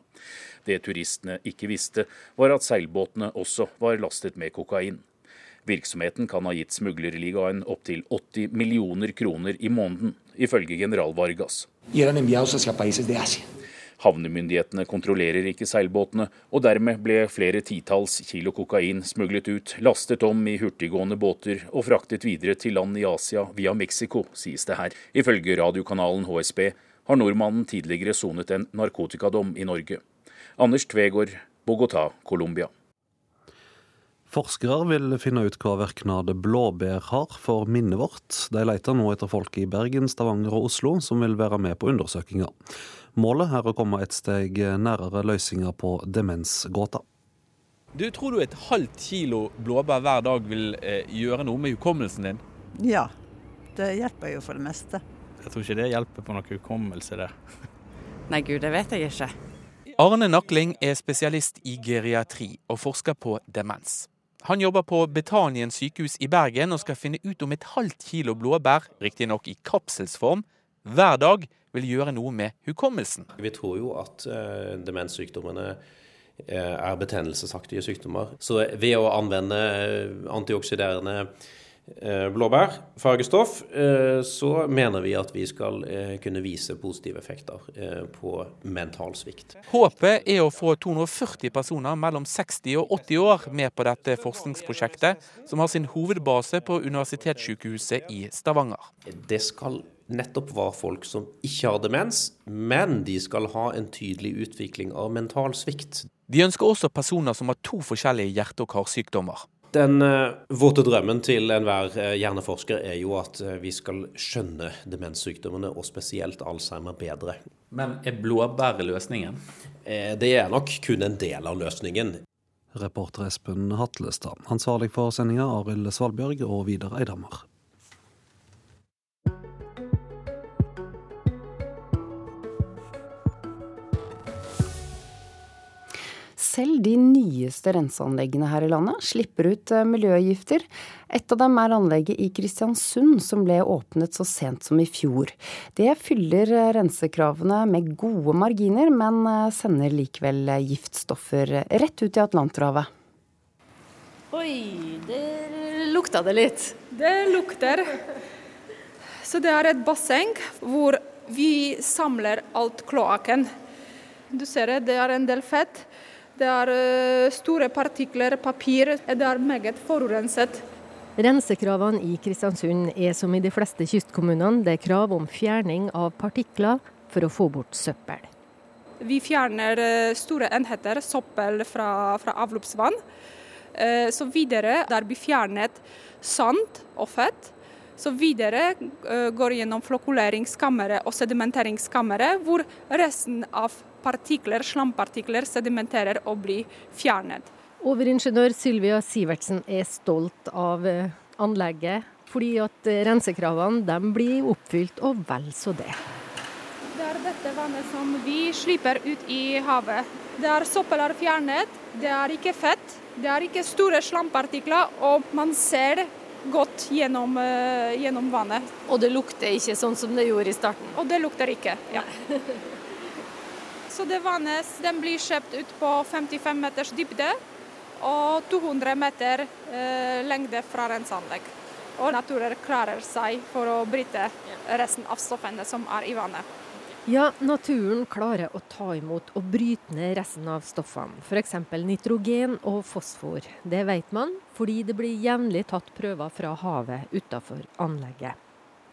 Det turistene ikke visste, var at seilbåtene også var lastet med kokain. Virksomheten kan ha gitt smuglerligaen opptil 80 millioner kroner i måneden, ifølge general Vargas. Havnemyndighetene kontrollerer ikke seilbåtene, og dermed ble flere titalls kilo kokain smuglet ut, lastet om i hurtiggående båter og fraktet videre til land i Asia via Mexico, sies det her. Ifølge radiokanalen HSB har nordmannen tidligere sonet en narkotikadom i Norge. Anders Tvegård, Bogotá, Colombia. Forskere vil finne ut hva virknad blåbær har for minnet vårt. De leter nå etter folk i Bergen, Stavanger og Oslo som vil være med på undersøkinga. Målet er å komme et steg nærere løsninga på demensgåta. Du, Tror du et halvt kilo blåbær hver dag vil eh, gjøre noe med hukommelsen din? Ja, det hjelper jo for det meste. Jeg tror ikke det hjelper på noe hukommelse, det. Nei, gud, det vet jeg ikke. Arne Nakling er spesialist i geriatri og forsker på demens. Han jobber på Betanien sykehus i Bergen og skal finne ut om et halvt kilo blåbær, riktignok i kapselsform, hver dag vil gjøre noe med hukommelsen. Vi tror jo at uh, demenssykdommene uh, er betennelsesaktige sykdommer. Så ved å anvende antioksiderende Eh, blåbær, fargestoff, eh, så mener vi at vi skal eh, kunne vise positive effekter på mental svikt. Håpet er å få 240 personer mellom 60 og 80 år med på dette forskningsprosjektet, som har sin hovedbase på Universitetssykehuset i Stavanger. Det skal nettopp være folk som ikke har demens, men de skal ha en tydelig utvikling av mental svikt. De ønsker også personer som har to forskjellige hjerte- og karsykdommer. Den uh, våte drømmen til enhver uh, hjerneforsker er jo at uh, vi skal skjønne demenssykdommene, og spesielt Alzheimer, bedre. Men er blåbær løsningen? det er nok kun en del av løsningen. Reporter Espen Hatlestad. Ansvarlig for sendinga Arild Svalbjørg og Vidar Eidhammer. Selv de nyeste renseanleggene her i landet slipper ut eh, miljøgifter. Et av dem er anlegget i Kristiansund, som ble åpnet så sent som i fjor. Det fyller eh, rensekravene med gode marginer, men eh, sender likevel giftstoffer rett ut i Atlanterhavet. Oi, der lukta det litt. Det lukter. Så det er et basseng hvor vi samler alt kloakken. Du ser det, det er en del fett. Det er eh, store partikler papir. Det er meget forurenset. Rensekravene i Kristiansund er som i de fleste kystkommunene. Det er krav om fjerning av partikler for å få bort søppel. Vi fjerner eh, store enheter søppel fra, fra avløpsvann. Eh, så videre der blir fjernet sand og fett. Så videre går gjennom flokuleringskammeret og sedimenteringskammeret, hvor resten av partikler, slampartikler sedimenterer og blir fjernet. Overingeniør Sylvia Sivertsen er stolt av eh, anlegget, fordi at eh, rensekravene blir oppfylt, og vel så det. Det er dette vannet som vi slipper ut i havet. Det er søppel er fjernet, det er ikke fett, det er ikke store slampartikler, og man ser godt gjennom, uh, gjennom vannet. Og det lukter ikke sånn som det gjorde i starten? Og det lukter ikke, ja. Så det vannet den blir kjøpt ut på 55 meters dybde og 200 meter eh, lengde fra renseanlegg. Og naturen klarer seg for å bryte resten av stoffene som er i vannet. Ja, naturen klarer å ta imot og bryte ned resten av stoffene. F.eks. nitrogen og fosfor. Det vet man fordi det blir jevnlig tatt prøver fra havet utafor anlegget.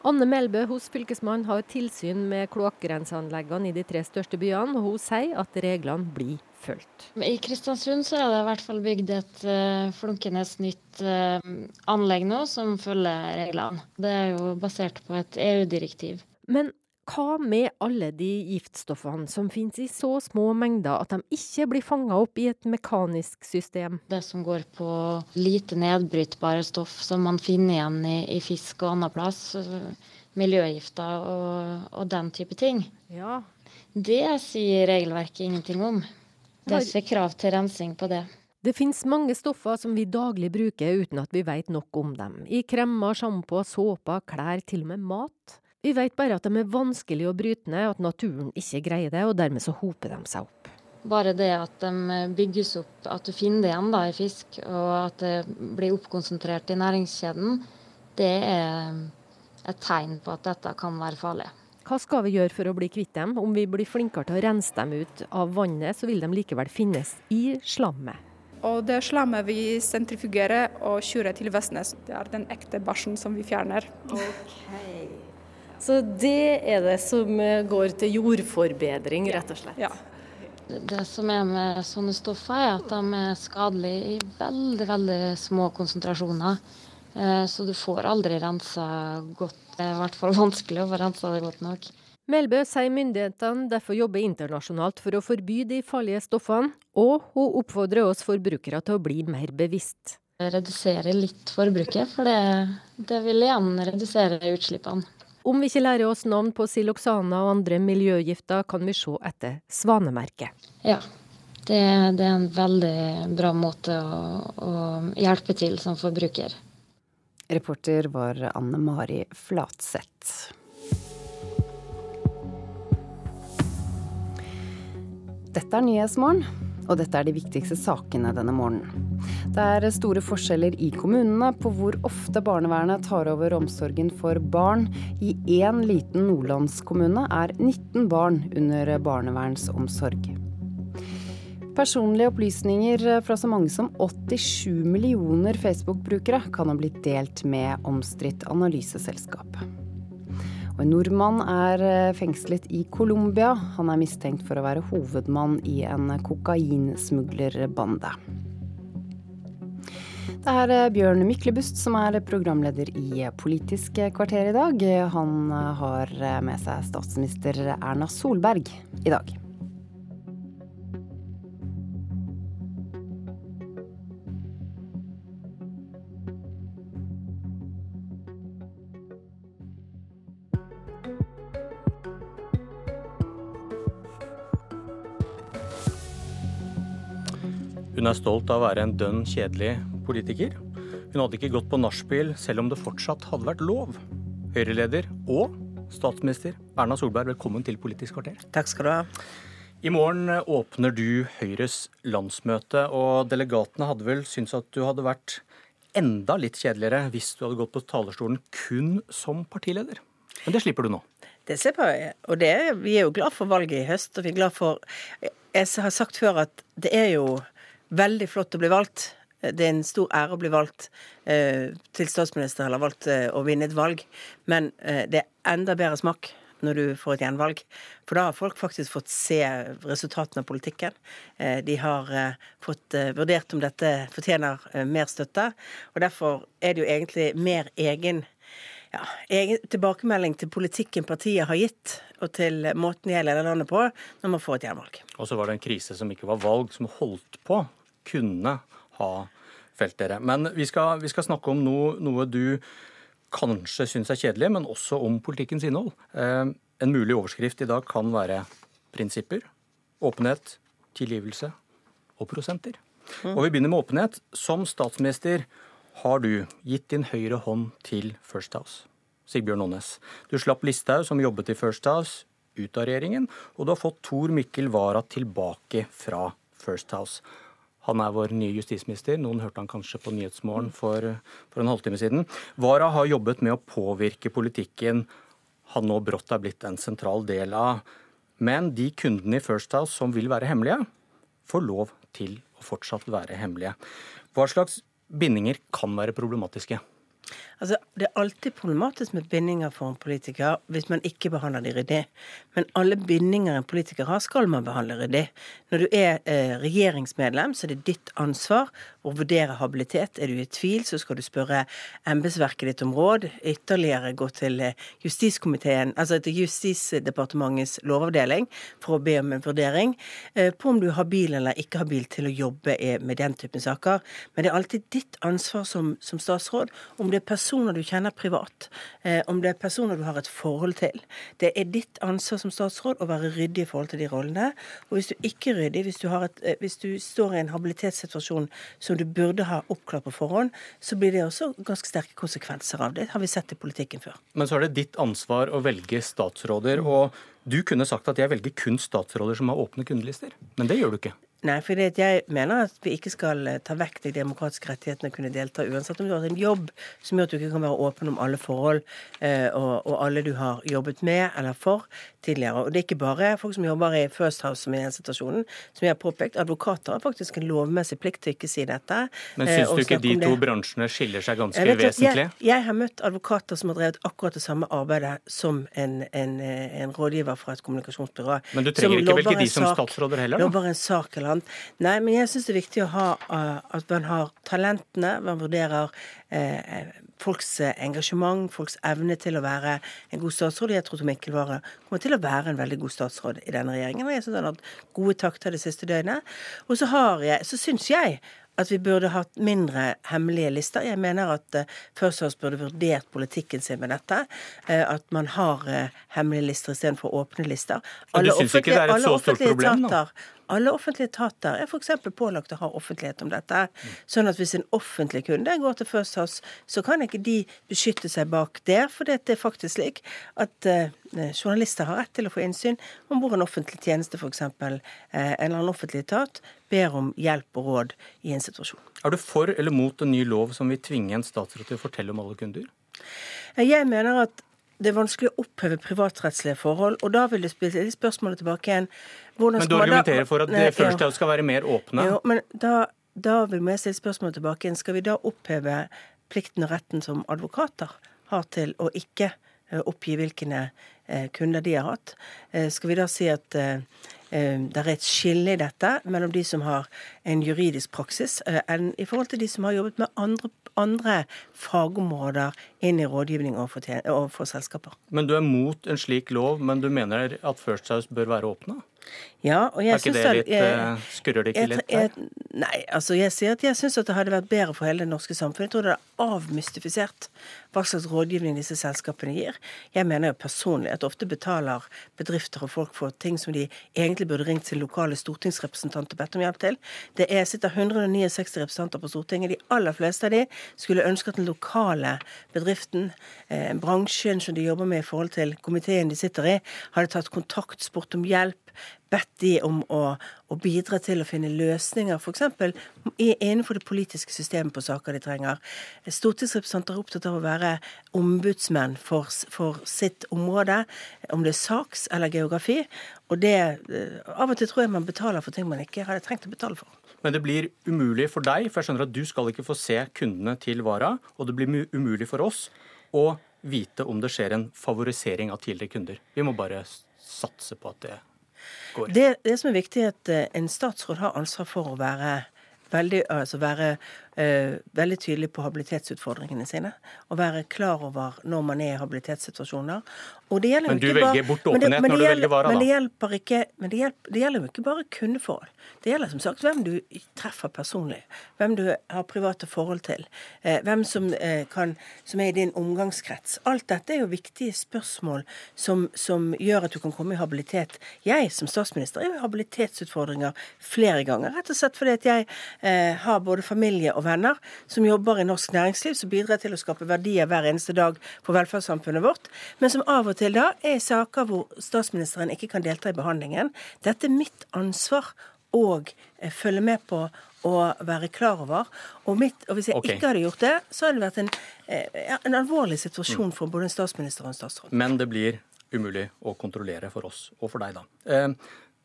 Anne Melbø hos Fylkesmannen har tilsyn med kloakkrenseanleggene i de tre største byene, og hun sier at reglene blir fulgt. I Kristiansund så er det i hvert fall bygd et uh, flunkende nytt uh, anlegg nå som følger reglene. Det er jo basert på et EU-direktiv. Men hva med alle de giftstoffene som finnes i så små mengder at de ikke blir fanga opp i et mekanisk system? Det som går på lite nedbrytbare stoff som man finner igjen i, i fisk og annen plass. Miljøgifter og, og, den type ting. Ja. Det sier regelverket ingenting om. Det er ikke krav til rensing på det. Det finnes mange stoffer som vi daglig bruker uten at vi vet nok om dem. I kremmer, sjampo, såper, klær, til og med mat. Vi vet bare at de er vanskelig å bryte ned, at naturen ikke greier det, og dermed så hoper de seg opp. Bare det at de bygges opp, at du finner det igjen da i fisk, og at det blir oppkonsentrert i næringskjeden, det er et tegn på at dette kan være farlig. Hva skal vi gjøre for å bli kvitt dem? Om vi blir flinkere til å rense dem ut av vannet, så vil de likevel finnes i slammet. Og det slammet vi sentrifugerer og kjører til Vestnes, det er den ekte bæsjen som vi fjerner. Okay. Så det er det som eh, går til jordforbedring, rett og slett? Ja. Det som er med sånne stoffer, er at de er skadelige i veldig, veldig små konsentrasjoner. Eh, så du får aldri rensa godt. Det er i hvert fall vanskelig å få rensa det godt nok. Melbø sier myndighetene derfor jobber internasjonalt for å forby de farlige stoffene, og hun oppfordrer oss forbrukere til å bli mer bevisst. Redusere litt forbruket, for det, det vil igjen redusere utslippene. Om vi ikke lærer oss navn på siloxaner og andre miljøgifter, kan vi se etter svanemerket. Ja, det, det er en veldig bra måte å, å hjelpe til som forbruker. Reporter var Anne Mari Flatseth. Dette er Nyhetsmorgen, og dette er de viktigste sakene denne morgenen. Det er store forskjeller i kommunene på hvor ofte barnevernet tar over omsorgen for barn. I én liten nordlandskommune er 19 barn under barnevernsomsorg. Personlige opplysninger fra så mange som 87 millioner Facebook-brukere kan ha blitt delt med omstridt analyseselskap. Og en nordmann er fengslet i Colombia. Han er mistenkt for å være hovedmann i en kokainsmuglerbande. Det er eh, Bjørn Myklebust som er programleder i Politisk kvarter i dag. Han eh, har eh, med seg statsminister Erna Solberg i dag. Hun er stolt av å være en dønn kjedelig politiker. Hun hadde ikke gått på nachspiel selv om det fortsatt hadde vært lov. Høyre-leder og statsminister Erna Solberg, velkommen til Politisk kvarter. Takk skal du ha. I morgen åpner du Høyres landsmøte, og delegatene hadde vel syntes at du hadde vært enda litt kjedeligere hvis du hadde gått på talerstolen kun som partileder. Men det slipper du nå. Det slipper jeg. Og det, vi er jo glad for valget i høst, og vi er glad for Jeg har sagt før at det er jo veldig flott å bli valgt. Det er en stor ære å bli valgt eh, til statsminister eller valgt eh, å vinne et valg. Men eh, det er enda bedre smak når du får et gjenvalg. For da har folk faktisk fått se resultatene av politikken. Eh, de har eh, fått eh, vurdert om dette fortjener mer støtte. Og derfor er det jo egentlig mer egen ja, egen tilbakemelding til politikken partiet har gitt, og til måten de leder landet på, når man får et gjenvalg. Og så var det en krise som ikke var valg, som holdt på kunne ha felt dere. Men vi skal, vi skal snakke om noe, noe du kanskje syns er kjedelig, men også om politikkens innhold. Eh, en mulig overskrift i dag kan være prinsipper, åpenhet, tilgivelse og prosenter. Mm. Og vi begynner med åpenhet. Som statsminister har du gitt din høyre hånd til First House. Sigbjørn Aanes. Du slapp Listhaug, som jobbet i First House, ut av regjeringen, og du har fått Tor Mikkel Wara tilbake fra First House. Han er vår nye justisminister. Noen hørte han kanskje på Nyhetsmorgen for, for en halvtime siden. Wara har jobbet med å påvirke politikken. han nå brått er blitt en sentral del av. Men de kundene i First House som vil være hemmelige, får lov til å fortsatt være hemmelige. Hva slags bindinger kan være problematiske? Altså, Det er alltid problematisk med bindinger for en politiker hvis man ikke behandler de ryddig. Men alle bindinger en politiker har, skal man behandle ryddig. Når du er eh, regjeringsmedlem, så er det ditt ansvar å vurdere habilitet. Er du i tvil, så skal du spørre embetsverket ditt om råd. Ytterligere gå til eh, justiskomiteen, altså til Justisdepartementets lovavdeling for å be om en vurdering eh, på om du er habil eller ikke habil til å jobbe med den typen saker. Men det er alltid ditt ansvar som, som statsråd om det er personer du kjenner privat, eh, om det er personer du har et forhold til. Det er ditt ansvar som statsråd å være ryddig i forhold til de rollene. Og hvis du ikke er ryddig, hvis du, et, eh, hvis du står i en habilitetssituasjon som du burde ha oppklart på forhånd, så blir det også ganske sterke konsekvenser av det. har vi sett i politikken før. Men så er det ditt ansvar å velge statsråder. og du kunne sagt at jeg velger kun statsråder som har åpne kundelister, men det gjør du ikke. Nei, for jeg mener at vi ikke skal eh, ta vekk de demokratiske rettighetene og kunne delta, uansett om du har en jobb som gjør at du ikke kan være åpen om alle forhold eh, og, og, alle du har jobbet med eller for tidligere. Og det er ikke bare folk som jobber i First House som er i den situasjonen. Som jeg har påpekt, advokater har faktisk en lovmessig plikt til å ikke si dette. Men eh, syns du ikke de to bransjene skiller seg ganske jeg vesentlig? Jeg, jeg, har møtt advokater som har drevet akkurat det samme arbeidet som en, en, en rådgiver fra et kommunikasjonsbyrå. Men du trenger ikke velge de som statsråder heller, da? En sak eller annet. Nei, men jeg syns det er viktig å ha uh, at man har talentene, man vurderer uh, folks eh, engasjement, folks evne til å være en god statsråd. Jeg tror Tom Mikkel Wara kommer til å være en veldig god statsråd i denne regjeringen. Og jeg syns han har hatt gode takter det siste døgnet. Og så, har jeg, så syns jeg at vi burde hatt mindre hemmelige lister. Jeg mener at uh, First House burde vurdert politikken sin med dette. Uh, at man har uh, hemmelige lister istedenfor åpne lister. Alle du syns ikke det er et så stort problem nå? Alle offentlige etater er f.eks. pålagt å ha offentlighet om dette. Sånn at hvis en offentlig kunde går til First House, så kan ikke de beskytte seg bak det. For det er faktisk slik at uh, journalister har rett til å få innsyn om hvor en offentlig tjeneste, f.eks. Eh, en eller offentlig etat, ber om hjelp og råd i en situasjon. Er du for eller mot en ny lov som vil tvinge en statsråd til å fortelle om alle kunder? Jeg mener at det er vanskelig å oppheve privatrettslige forhold. Og da vil det spille spørsmålet tilbake igjen Men du argumenterer for at det først ja. skal være mer åpne? Jo, men da, da vil jeg stille spørsmålet tilbake igjen. Skal vi da oppheve plikten og retten som advokater har til å ikke eh, oppgi hvilke eh, kunder de har hatt? Eh, skal vi da si at det er et skille i dette mellom de som har en juridisk praksis, enn i forhold til de som har jobbet med andre andre fagområder inn i rådgivning overfor, overfor selskaper. Men du er mot en slik lov, men du mener at First House bør være åpne? Ja, og jeg er ikke det litt, jeg, eh, Skurrer det ikke litt der? Nei, altså jeg sier at jeg syns det hadde vært bedre for hele det norske samfunnet. Jeg tror det er avmystifisert hva slags rådgivning disse selskapene gir. Jeg mener jo personlig at ofte betaler bedrifter og folk for ting som de egentlig burde ringt til lokale stortingsrepresentanter og bedt om hjelp til. Det er sitter 169 representanter på Stortinget. De aller fleste av de skulle ønske at den lokale bedriften, eh, bransjen som de jobber med i forhold til komiteen de sitter i, hadde tatt kontakt, spurt om hjelp bedt de om å, å bidra til å finne løsninger, f.eks. innenfor det politiske systemet på saker de trenger. Stortingsrepresentanter er opptatt av å være ombudsmenn for, for sitt område, om det er saks eller geografi. Og det eh, Av og til tror jeg man betaler for ting man ikke hadde trengt å betale for. Men det blir umulig for deg, for jeg skjønner at du skal ikke få se kundene til Vara, og det blir umulig for oss å vite om det skjer en favorisering av tidligere kunder. Vi må bare satse på at det Det, det som er viktig, er at eh, en statsråd har ansvar for å være veldig, altså være veldig tydelig på habilitetsutfordringene sine. Og være klar over når man er i habilitetssituasjoner. men du velger bort åpenhet når du velger vara, da? Men det hjelper ikke, men det, hjelper, det gjelder jo ikke bare kundeforhold. Det gjelder som sagt hvem du treffer personlig. Hvem du har private forhold til. Eh, hvem som, eh, kan, som, er i din omgangskrets. Alt dette er jo viktige spørsmål som, som, gjør at du kan komme i habilitet. Jeg som statsminister er jo i habilitetsutfordringer flere ganger. Rett og slett fordi at jeg eh, har både familie og venner som jobber i norsk næringsliv, som bidrar til å skape verdier hver eneste dag for velferdssamfunnet vårt, men som av og til da er i saker hvor statsministeren ikke kan delta i behandlingen. Dette er mitt ansvar og eh, følge med på å være klar over. Og, mitt, og hvis jeg okay. ikke hadde gjort det, så hadde det vært en, eh, en alvorlig situasjon for både en statsminister og en statsråd. Men det blir umulig å kontrollere for oss, og for deg, da. Eh,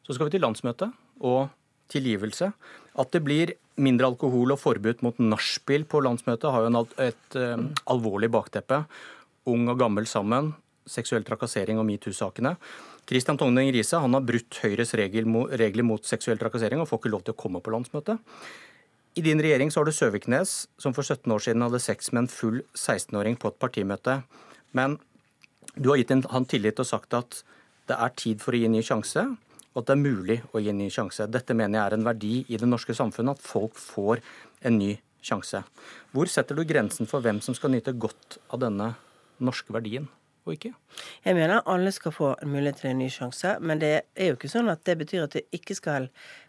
Så skal vi til landsmøtet og tilgivelse. At det blir mindre alkohol og forbud mot nachspiel på landsmøtet, har jo en, al- et um, alvorlig bakteppe. Ung og gammel sammen, seksuell trakassering og metoo-sakene. Kristian Tonning Riise har brutt Høyres regel, mo- regler mot seksuell trakassering og får ikke lov til å komme på landsmøtet. I din regjering så har du Søviknes, som for 17 år siden hadde sex med en full 16-åring på et partimøte. Men du har gitt han tillit og sagt at det er tid for å gi en ny sjanse, og at det er mulig å gi en ny sjanse. Dette mener jeg er en verdi i det norske samfunnet, at folk får en ny sjanse. Hvor setter du grensen for hvem som skal nyte godt av denne norske verdien, og ikke? Jeg mener alle skal få mulighet til en ny sjanse, men det er jo ikke sånn at det betyr at det ikke skal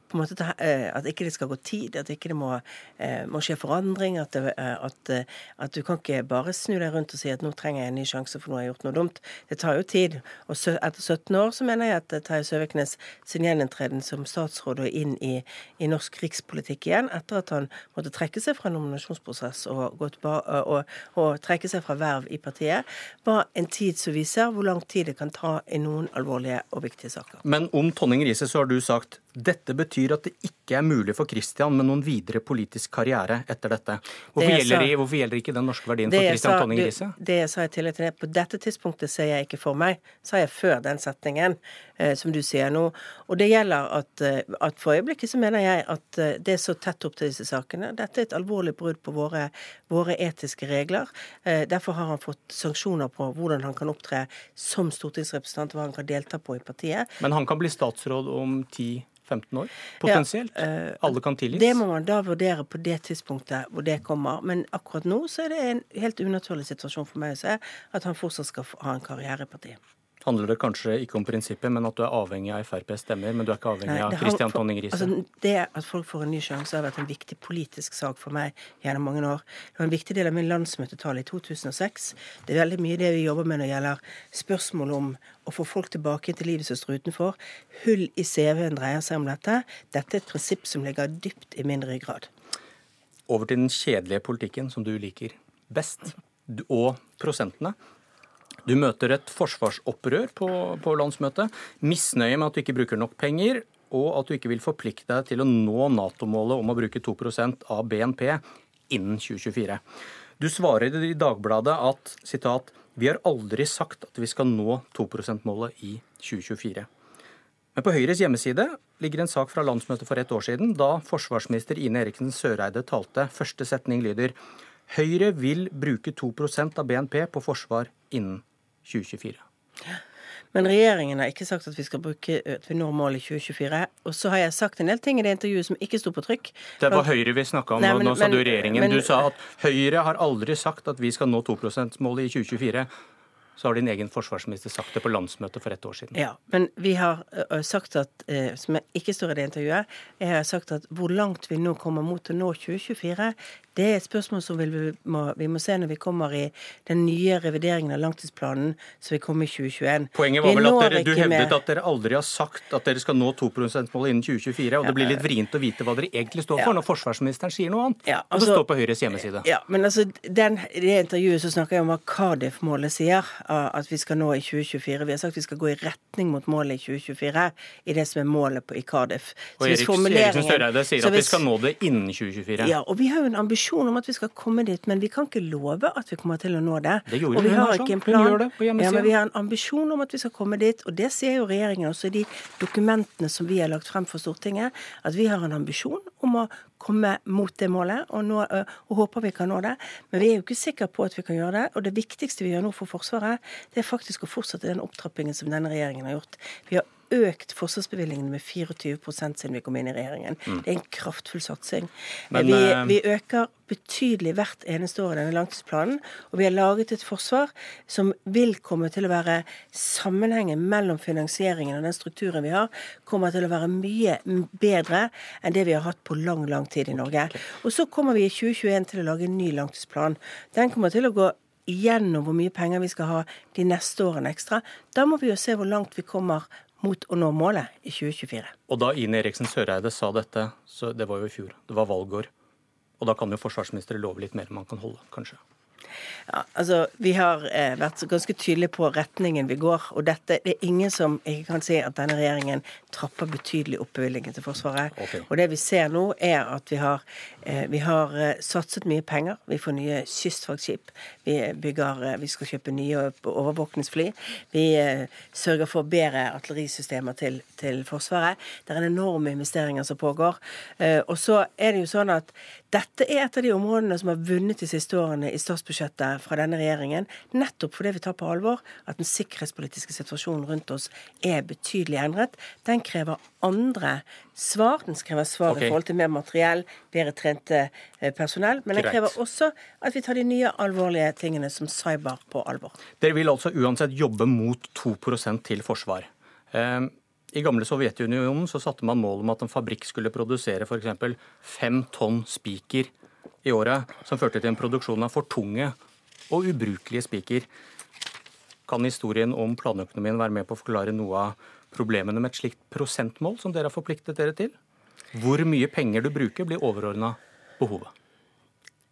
på en måte ta, eh, At ikke det skal gå tid, at ikke det må, eh, må skje forandring. At, det, eh, at, at du kan ikke bare snu deg rundt og si at nå trenger jeg en ny sjanse for nå har jeg gjort noe dumt. Det tar jo tid. Og så, etter 17 år så mener jeg at Terje Søviknes sin gjeninntreden som statsråd og inn i, i norsk rikspolitikk igjen, etter at han måtte trekke seg fra nominasjonsprosess og, ba, og, og trekke seg fra verv i partiet, var en tid som viser hvor lang tid det kan ta i noen alvorlige og viktige saker. Men om Tonning Riise så har du sagt dette betyr at det ikke er mulig for Christian med noen videre politisk karriere etter dette. Hvorfor, Det gjelder, sa- det- hvorfor gjelder ikke den norske verdien for Christian Tonning Riise? Det jeg sa i tillegg til det, på dette tidspunktet ser jeg ikke for meg, sa jeg før den setningen, eh, som du sier nå. Og det gjelder at, eh, at for øyeblikket så mener jeg at eh, det er så tett opp til disse sakene. Dette er et alvorlig brudd på våre, våre etiske regler. Eh, derfor har han fått sanksjoner på hvordan han kan opptre som stortingsrepresentant, hva han kan delta på i partiet. Men han kan bli statsråd om 10-15 år? Potensielt? Ja, eh, Alle kan tilgis? Det må man da vurdere på det tidspunktet hvor det kommer. Men akkurat nå så er det en helt unaturlig situasjon for meg å se at han fortsatt skal ha en karriere i partiet. Handler det kanskje ikke om prinsippet, men at du er avhengig av FrPs stemmer, men du er ikke avhengig av Christian Tonning Riise? Altså, det at folk får en ny sjanse har vært en viktig politisk sak for meg gjennom mange år. Det var en viktig del av min landsmøtetale i 2006. Det er veldig mye det vi jobber med når det gjelder spørsmål om å få folk tilbake til står utenfor. Hull i CV-en dreier seg om dette. Dette er et prinsipp som ligger dypt i min ryggrad. Over til den kjedelige politikken som du liker best, og prosentene. Du møter et forsvarsopprør på, på landsmøtet. Misnøye med at du ikke bruker nok penger, og at du ikke vil forplikte deg til å nå Nato-målet om å bruke 2% av BNP innen 2024. Du svarer i Dagbladet at citat, vi har aldri sagt at vi skal nå 2 %-målet i 2024. Men på Høyres hjemmeside ligger en sak fra landsmøtet for ett år siden, da forsvarsminister Ine Eriksen Søreide talte. Første setning lyder Høyre vil bruke 2% av BNP på forsvar innen 2024. Men regjeringen har ikke sagt at vi skal bruke at vi når målet i 2024. Og så har jeg sagt en del ting i det intervjuet som ikke sto på trykk. Det var Høyre vi snakka om, Nei, men- nå sa du men- regjeringen. men- Du sa at Høyre har aldri sagt at vi skal nå 2 %-målet i 2024. Så har din egen forsvarsminister sagt det på landsmøtet for ett år siden. Ja, men vi har sagt at, eh, som ikke står i det intervjuet, jeg har sagt at hvor langt vi nå kommer mot å nå 2024, det er et spørsmål som vi må, vi må se når vi kommer i den nye revideringen av langtidsplanen som vil komme i 2021. Poenget Vi var vel at dere, du hevdet at dere aldri har sagt at dere skal nå 2 %-målet innen 2024, og det blir litt vrient å vite hva dere egentlig står for når forsvarsministeren sier noe annet. Ja, og det altså- står på Høyres hjemmeside. Ja, men altså, den, I det intervjuet så snakker jeg om hva Cardiff-målet sier, at vi skal nå i 2024. Vi har sagt vi skal gå i retning mot målet i 2024, i det som er målet på, i Cardiff. Så og Erik, Eriksen Støreide sier så at vi skal nå det innen 2024. Ja, og vi har jo en ambisjon om at vi skal komme dit, men vi kan ikke love at vi kommer til å nå det. Det og vi har ikke en plan. Ja, men vi har en ambisjon om at vi skal komme dit, og det sier jo regjeringen også i de dokumentene som vi har lagt frem for Stortinget, at vi har en ambisjon om å komme mot det målet, og, nå, og håper vi kan nå det. Men vi er jo ikke sikre på at vi kan gjøre det. Og det viktigste vi gjør nå for Forsvaret, det er faktisk å fortsette den opptrappingen som denne regjeringen har gjort. Vi har økt forsvarsbevilgningene med 24 siden vi kom inn i regjeringen. Mm. Det er en kraftfull satsing. Men, vi, eh, vi øker betydelig hvert eneste år i denne langtidsplanen, og vi har laget et forsvar som vil komme til å være Sammenhengen mellom finansieringen og den strukturen vi har, kommer til å være mye bedre enn det vi har hatt på lang, lang tid i Norge. Og så kommer vi i 2021 til å lage en ny langtidsplan. Den kommer til å gå gjennom hvor mye penger vi skal ha de neste årene ekstra. Da må vi jo se hvor langt vi kommer mot å nå målet i 2024. Og da Ine Eriksen Søreide sa dette, så det var jo i fjor, det var valgår. Og da kan jo forsvarsministeren love litt mer enn man kan holde, kanskje. Ja, altså, Vi har eh, vært ganske tydelige på retningen vi går. og dette, Det er ingen som ikke kan si at denne regjeringen trapper betydelig opp bevilgningen til Forsvaret. Okay. Og Det vi ser nå, er at vi har, eh, vi har eh, satset mye penger. Vi får nye kystvaktskip. Vi, bygger, eh, vi skal kjøpe nye overvåkningsfly. Vi eh, sørger for bedre artillerisystemer til, til Forsvaret. Det er en enorme investeringer som pågår. Eh, og så er det jo sånn at dette er et av de områdene som har vunnet de siste årene i statsbudsjettet fra denne regjeringen, nettopp fordi vi tar på alvor at den sikkerhetspolitiske situasjonen rundt oss er betydelig endret. Den krever andre svar. Den krever svar okay. i forhold til mer materiell, bedre trente eh, personell. Men den krever også at vi tar de nye alvorlige tingene som cyber på alvor. Dere vil altså uansett jobbe mot 2 til forsvar. Eh, I gamle Sovjetunionen så satte man mål om at en fabrikk skulle produsere f.eks. fem tonn spiker i året, som førte til en produksjon av for tunge og ubrukelige spiker. Kan historien om planøkonomien være med på å forklare noe av problemene med et slikt prosentmål som dere har forpliktet dere til? Hvor mye penger du bruker, blir overordna behovet.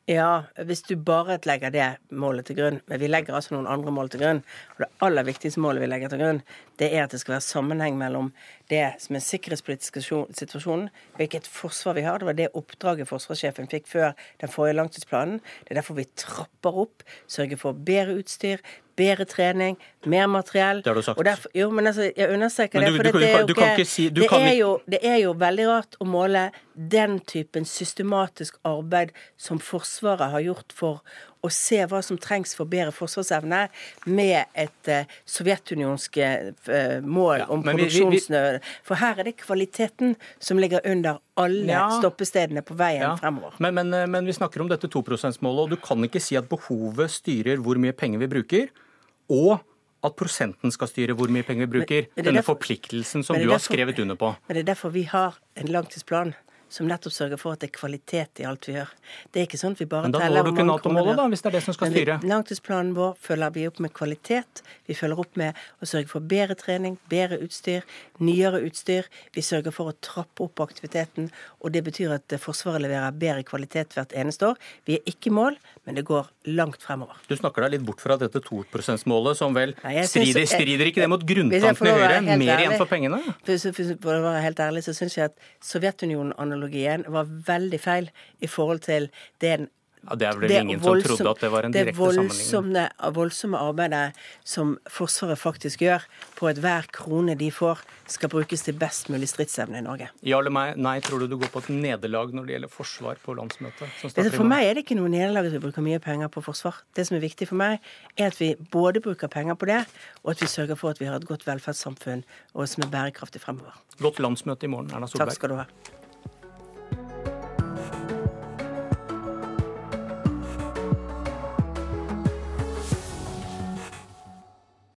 Ja, hvis du bare legger det målet til grunn. Men vi legger altså noen andre mål til grunn. Og det aller viktigste målet vi legger til grunn, det er at det skal være sammenheng mellom det som er sikkerhetspolitisk situasjonen, hvilket forsvar vi har. Det var det oppdraget forsvarssjefen fikk før den forrige langtidsplanen. Det er derfor vi trapper opp, sørger for bedre utstyr, bedre trening, mer materiell. Det har du sagt. Derfor, jo, men altså, jeg understreker Men det. for det er jo ikke si- det er jo det er jo veldig rart å måle den typen systematisk arbeid som Forsvaret har gjort for å se hva som trengs for bedre forsvarsevne, med et uh, sovjetunionsk uh, mål om vi- vi- produksjonsnød. For her er det kvaliteten som ligger under alle Ja. stoppestedene på veien Ja. fremover. Men, men, eh, men vi snakker om dette 2 %-målet, og du kan ikke si at behovet styrer hvor mye penger vi bruker, og at prosenten skal styre hvor mye penger vi bruker. Men- Denne derfor- forpliktelsen som du har skrevet under på. Men det er derfor vi har en langtidsplan som nettopp sørger for at det er kvalitet i alt vi gjør. Det er ikke sånn at vi bare Men da teller når du hvor ikke mange kroner Nato-målet, vi da, hvis det er det som skal vi- styre. Langtidsplanen vår følger vi opp med kvalitet. Vi følger opp med å sørge for bedre trening, bedre utstyr, nyere utstyr. Vi sørger for å trappe opp aktiviteten, og det betyr at Forsvaret leverer bedre kvalitet hvert eneste år. Vi er ikke i mål, men det går langt fremover. Du snakker deg litt bort fra dette 2 %-målet, som vel Nei, jeg synes- strider, strider ikke det mot grunntanken i Høyre? Mer igjen for pengene? For, for, for å være helt ærlig, så syns jeg at Sovjetunionen-analogien var veldig feil i forhold til den Ja, det er vel ingen som trodde at det var en direkte sammenligning. voldsomme, voldsomme arbeidet som Forsvaret faktisk gjør på at hver krone de får, skal brukes til best mulig stridsevne i Norge. Ja eller nei, nei, tror du du går på et nederlag når det gjelder forsvar på landsmøtet? For meg er det ikke noe nederlag at vi bruker mye penger på forsvar. Det som er viktig for meg, er at vi både bruker penger på det, og at vi sørger for at vi har et godt velferdssamfunn og som er bærekraftig fremover. Godt landsmøte i morgen, Erna Solberg. Takk skal du ha.